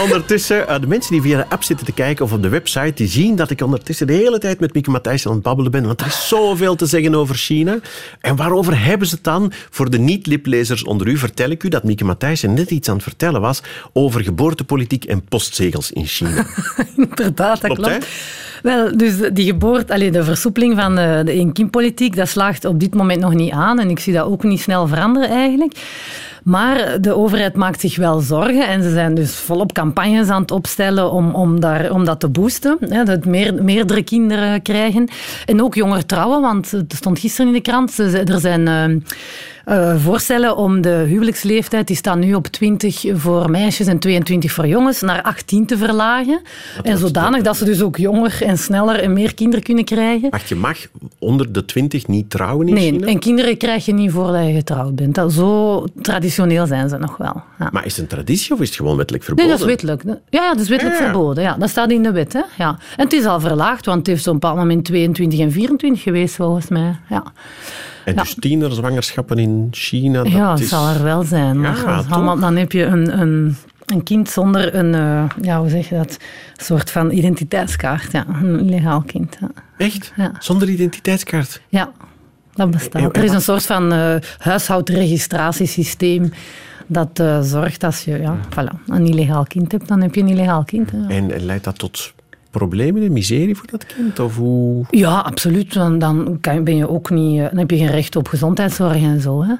Ondertussen, eh, de mensen die via de app zitten te kijken of op de website, die zien dat ik ondertussen de hele tijd met Mieke Matthijs aan het babbelen ben, want er is zoveel te zeggen over China. En waarover hebben ze het dan? Voor de niet-liplezers onder u vertel ik u dat Mieke Matthijs net iets aan het vertellen was over geboortepolitiek en postzegels in China. Inderdaad, dat Klopt? Wel, dus die geboorte, allee, de versoepeling van de, de één-kindpolitiek, dat slaagt op dit moment nog niet aan. En ik zie dat ook niet snel veranderen eigenlijk. Maar de overheid maakt zich wel zorgen en ze zijn dus volop campagnes aan het opstellen om, om, daar, om dat te boosten. Dat meer, meerdere kinderen krijgen. En ook jonger trouwen, want het stond gisteren in de krant. Er zijn eh, eh, voorstellen om de huwelijksleeftijd, die staat nu op 20 voor meisjes en 22 voor jongens, naar 18 te verlagen. En zodanig dat ze dus ook jonger en sneller en meer kinderen kunnen krijgen. Wacht, je mag onder de 20 niet trouwen in Nee, China? en kinderen krijg je niet voordat je getrouwd bent. Dat, zo traditioneel zijn ze nog wel. Ja. Maar is het een traditie of is het gewoon wettelijk Nee, verboden? dat is wettelijk. Ja, ja dat is wettelijk ja. verboden. Ja, dat staat in de wet. Hè. Ja. En het is al verlaagd, want het heeft zo'n bepaald moment 22 en 24 geweest, volgens mij. Ja, En dus tienerzwangerschappen in China, dat ja is... zal er wel zijn. Maar Ja, dat allemaal, dan heb je een, een, een kind zonder een, eh, ja, hoe zeg je dat, soort van identiteitskaart. Ja, een illegaal kind. Ja. Echt? Ja. Zonder identiteitskaart? Ja, dat bestaat. Er is een soort van eh huishoudregistratiesysteem dat eh, zorgt als je ja, voilà, een illegaal kind hebt, dan heb je een illegaal kind. hè. En leidt dat tot problemen en miserie voor dat kind? Of hoe... Ja, absoluut. Dan, dan ben je ook niet, eh, dan heb je geen recht op gezondheidszorg en zo. Hè.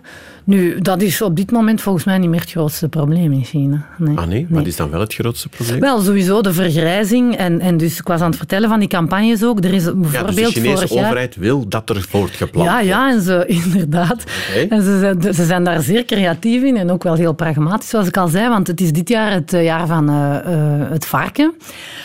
Nu, dat is op dit moment volgens mij niet meer het grootste probleem in China. Nee. Ah nee, wat is dan wel het grootste probleem? Wel, sowieso de vergrijzing. En, en dus ik was aan het vertellen van die campagnes ook. Er is ja, dus bijvoorbeeld de Chinese jaar... overheid wil dat er voortgeplant Ja, ja, en ze, inderdaad. En ze, zijn- ze zijn daar zeer creatief in en ook wel heel pragmatisch, zoals ik al zei. Want het is dit jaar het eh, jaar van eh, eh, het varken.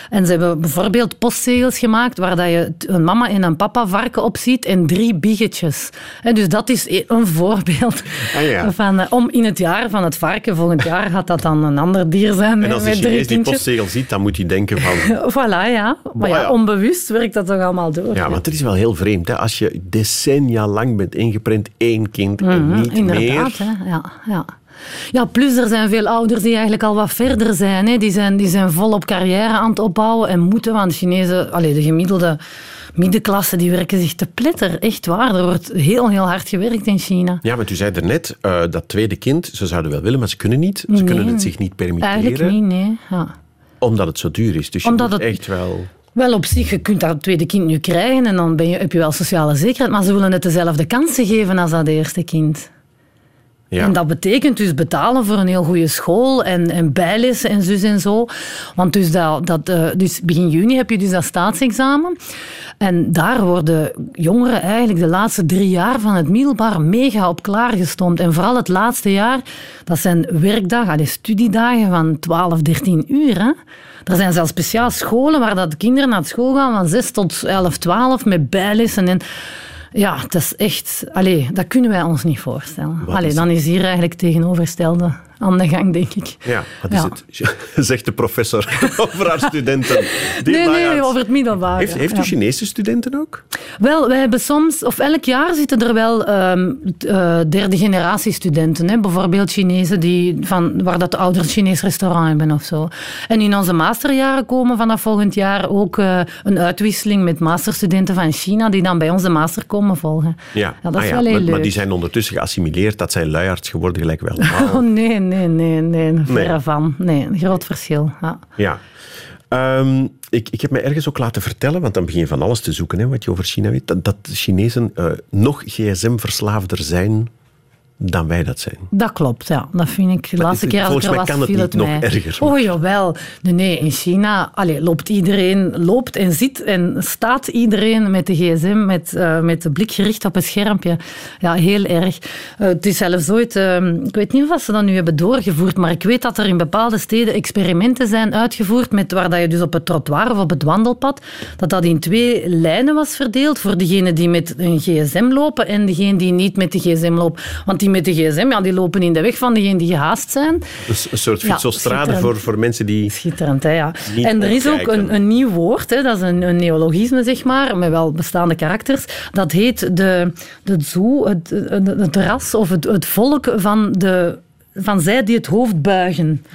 En ze hebben bijvoorbeeld postzegels gemaakt waar dat je een mama en een papa varken op ziet en drie biggetjes. Hè, dus dat is e- een voorbeeld Ah, ja. van, eh, om in het jaar van het varken, volgend jaar gaat dat dan een ander dier zijn En als met Chinees die postzegel ziet, dan moet hij denken van... Voilà, ja. Maar ja. onbewust werkt dat toch allemaal door. Ja, want het is wel heel vreemd. Hè? Als je decennia lang bent ingeprent, één kind en Mhm, niet Inderdaad, meer... hè. Ja, ja. ja, plus er zijn veel ouders die eigenlijk al wat verder zijn. Hè. Die, zijn die zijn volop carrière aan het opbouwen en moeten, want Chinezen, allee, de gemiddelde middenklasse, die werken zich te pletter. Echt waar, er wordt heel, heel hard gewerkt in China. Ja, want u zei er net, eh, dat tweede kind, ze zouden wel willen, maar ze kunnen niet. Ze Nee. kunnen het zich niet permitteren, Eigenlijk niet, nee. Ja. omdat het zo duur is. Dus je Omdat moet het- echt wel... Wel, op zich, je kunt dat tweede kind nu krijgen en dan ben je, heb je wel sociale zekerheid, maar ze willen het dezelfde kansen geven als dat eerste kind. En dat betekent dus betalen voor een heel goede school en, en bijlessen en zus en zo. Want dus, dat, dat, eh, dus begin juni heb je dus dat staatsexamen. En daar worden jongeren eigenlijk de laatste drie jaar van het middelbaar mega op klaargestoomd. En vooral het laatste jaar, dat zijn werkdagen, studiedagen van 12, 13 uur. Hè. Er zijn zelfs speciaal scholen waar dat de kinderen naar school gaan van 6 tot 11, 12 met bijlessen. En ja, dat is echt... Allee, dat kunnen wij ons niet voorstellen. Wat Allee, dan is hier eigenlijk tegenovergestelde aan de gang, denk ik. Ja, wat is Ja. het? Zegt de professor over haar studenten. Die Nee, nee, over het middelbaar. Heeft, heeft u ja. Chinese studenten ook? Wel, wij hebben soms, of elk jaar zitten er wel ehm, eh, derde generatie studenten. Hè? Bijvoorbeeld Chinezen die van, waar dat de ouders Chinees restaurant hebben of zo. En in onze masterjaren komen vanaf volgend jaar ook eh, een uitwisseling met masterstudenten van China die dan bij ons de master komen volgen. Ja, dat Ah is ja, wel heel maar, leuk. maar die zijn ondertussen geassimileerd. Dat zijn luiarts geworden, gelijk wel. Oh nee, nee, nee, nee, verre Nee. van. Nee, een groot verschil. Ja. Ja. Ehm, ik, ik heb mij ergens ook laten vertellen, want dan begin je van alles te zoeken, hè, wat je over China weet, dat, dat Chinezen eh, nog gsm-verslaafder zijn dan wij dat zijn. Dat klopt, ja. Dat vind ik de Maar laatste keer als ik volgens mij was, kan het niet het nog mij. erger. Oh jawel. Nee, nee, in China allee, loopt iedereen, loopt en zit en staat iedereen met de gsm, met, eh, met de blik gericht op het schermpje. Ja, heel erg. Eh, het is zelfs ooit, eh, ik weet niet of ze dat nu hebben doorgevoerd, maar ik weet dat er in bepaalde steden experimenten zijn uitgevoerd met waar dat je dus op het trottoir of op het wandelpad, dat dat in twee lijnen was verdeeld voor degenen die met een gsm lopen en degenen die niet met de gsm lopen. Want die met de gsm, ja, die lopen in de weg van degenen die gehaast zijn. Dus een soort fietsostrade voor, voor mensen die... Schitterend, hè, ja. En er is ook een, een nieuw woord, hè, dat is een, een neologisme, zeg maar, met wel bestaande karakters. Dat heet de, de zoo, het, het, het ras of het, het volk van, de, van zij die het hoofd buigen.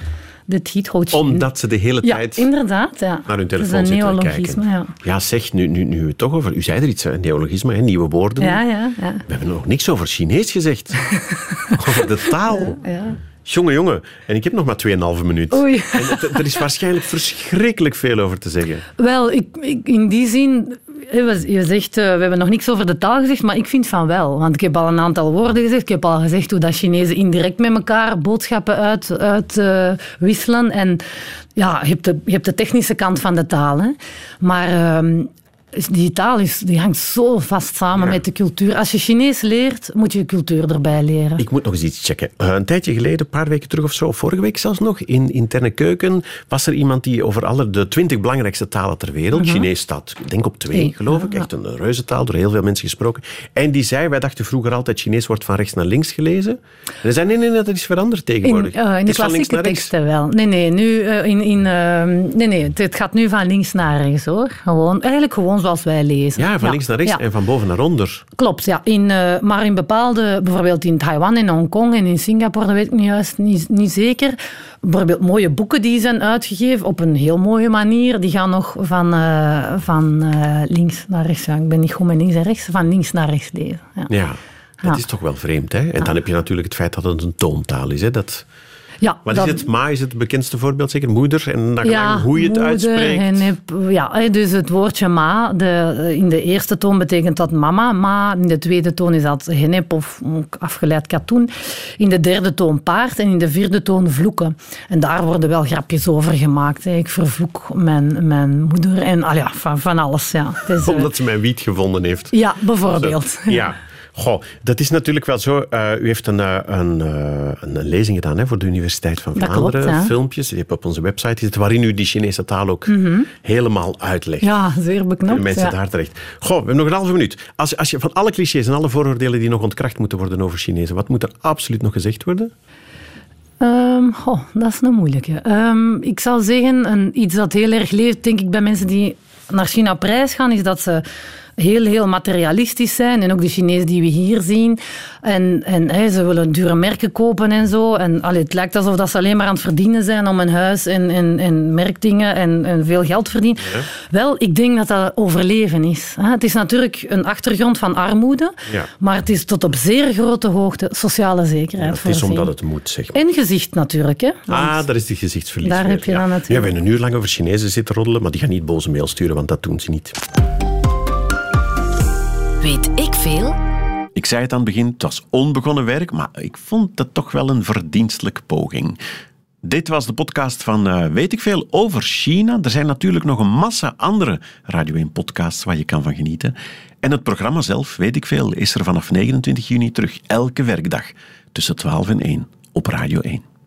Dit heet houdt Omdat ze de hele Ja, tijd inderdaad. Ja. naar hun Het is telefoon een zitten neologisme, kijken. ja. zeg, nu, nu, nu toch over... U zei er iets, hè, neologisme, hè, nieuwe woorden. Ja, ja, ja. We hebben nog niks over Chinees gezegd. over de taal. ja. Jongen, jongen. En ik heb nog maar 2,5 minuut. Oei. En er is waarschijnlijk verschrikkelijk veel over te zeggen. Wel, ik, ik, in die zin, je zegt, eh, we hebben nog niks over de taal gezegd, maar ik vind van wel. Want ik heb al een aantal woorden gezegd. Ik heb al gezegd hoe dat Chinezen indirect met elkaar boodschappen uit, uit wisselen. En ja, je hebt, de, de technische kant van de taal. Hè. Maar ehm, die taal is, die hangt zo vast samen Ja. met de cultuur. Als je Chinees leert, moet je cultuur erbij leren. Ik moet nog eens iets checken. Eh, een tijdje geleden, een paar weken terug of zo, of vorige week zelfs nog, in Interne Keuken, was er iemand die over alle de twintig belangrijkste talen ter wereld, Chinees staat, ik denk op twee, geloof ik, echt een reuzentaal, door heel veel mensen gesproken. En die zei, wij dachten vroeger altijd, Chinees wordt van rechts naar links gelezen. En zei, nee, nee, dat is veranderd In, tegenwoordig. eh, in de is van links klassieke naar rechts. teksten wel. Nee, nee, nu, eh, in, in, ehm, nee, nee het, het gaat nu van links naar rechts hoor. Gewoon, eigenlijk gewoon zoals wij lezen. Ja, van links naar rechts ja. en van boven naar onder. Klopt, ja. In, eh, maar in bepaalde, bijvoorbeeld in Taiwan en Hongkong en in Singapore, dat weet ik niet juist niet, niet zeker. Bijvoorbeeld mooie boeken die zijn uitgegeven op een heel mooie manier. Die gaan nog van, eh, van eh, links naar rechts. Ja, ik ben niet goed met links en rechts. Van links naar rechts lezen. Ja. Ja, dat is toch wel vreemd. Hè? En dan heb je natuurlijk het feit dat het een toontaal is. Hè? Dat, Ja, wat dat- is het? Ma is het bekendste voorbeeld, zeker moeder. En dan Ja, hoe je het moeder uitspreekt. en heb- ja, hè, dus het woordje ma, de, in de eerste toon betekent dat mama, ma. In de tweede toon is dat genep of afgeleid katoen. In de derde toon paard en in de vierde toon vloeken. En daar worden wel grapjes over gemaakt. Hè. Ik vervloek mijn, mijn moeder en ja, van, van alles. Ja. Is, eh, Omdat ze mijn wiet gevonden heeft. ja, bijvoorbeeld. Ja. Goh, dat is natuurlijk wel zo. Eh, u heeft een, eh, een, eh, een lezing gedaan hè, voor de Universiteit van Vlaanderen. klopt. Filmpjes, die heb op onze website gezet, waarin u die Chinese taal ook helemaal uitlegt. Mhm. Ja, zeer beknopt. mensen ja. daar terecht. Goh, we hebben nog een halve minuut. Als, als je van alle clichés en alle vooroordelen die nog ontkracht moeten worden over Chinezen, wat moet er absoluut nog gezegd worden? Goh, dat is een moeilijke. Ehm, ik zou zeggen, een, iets dat heel erg leeft, denk ik, bij mensen die naar China op reis gaan, is dat ze heel, heel materialistisch zijn. En ook de Chinezen die we hier zien. En, en hè, ze willen dure merken kopen en zo. En allee, het lijkt alsof dat ze alleen maar aan het verdienen zijn om een huis en, en, en merkdingen en, en veel geld verdienen. Wel, ik denk dat dat overleven is. Het is natuurlijk een achtergrond van armoede, Ja. maar het is tot op zeer grote hoogte sociale zekerheid het is omdat het moet, zeg maar. En gezicht natuurlijk, hè. Want- Ah, daar is die gezichtsverlies Daar weer, heb je ja. dan natuurlijk- Ja, we hebben een uur lang over Chinezen zitten roddelen, maar die gaan niet boze mail sturen, want dat doen ze niet. Weet ik veel? Ik zei het aan het begin, het was onbegonnen werk, maar ik vond het toch wel een verdienstelijke poging. Dit was de podcast van eh, Weet ik Veel over China. Er zijn natuurlijk nog een massa andere Radio 1 podcasts waar je kan van genieten. En het programma zelf, Weet ik Veel, is er vanaf 29 juni terug elke werkdag tussen 12 en 1 op Radio 1.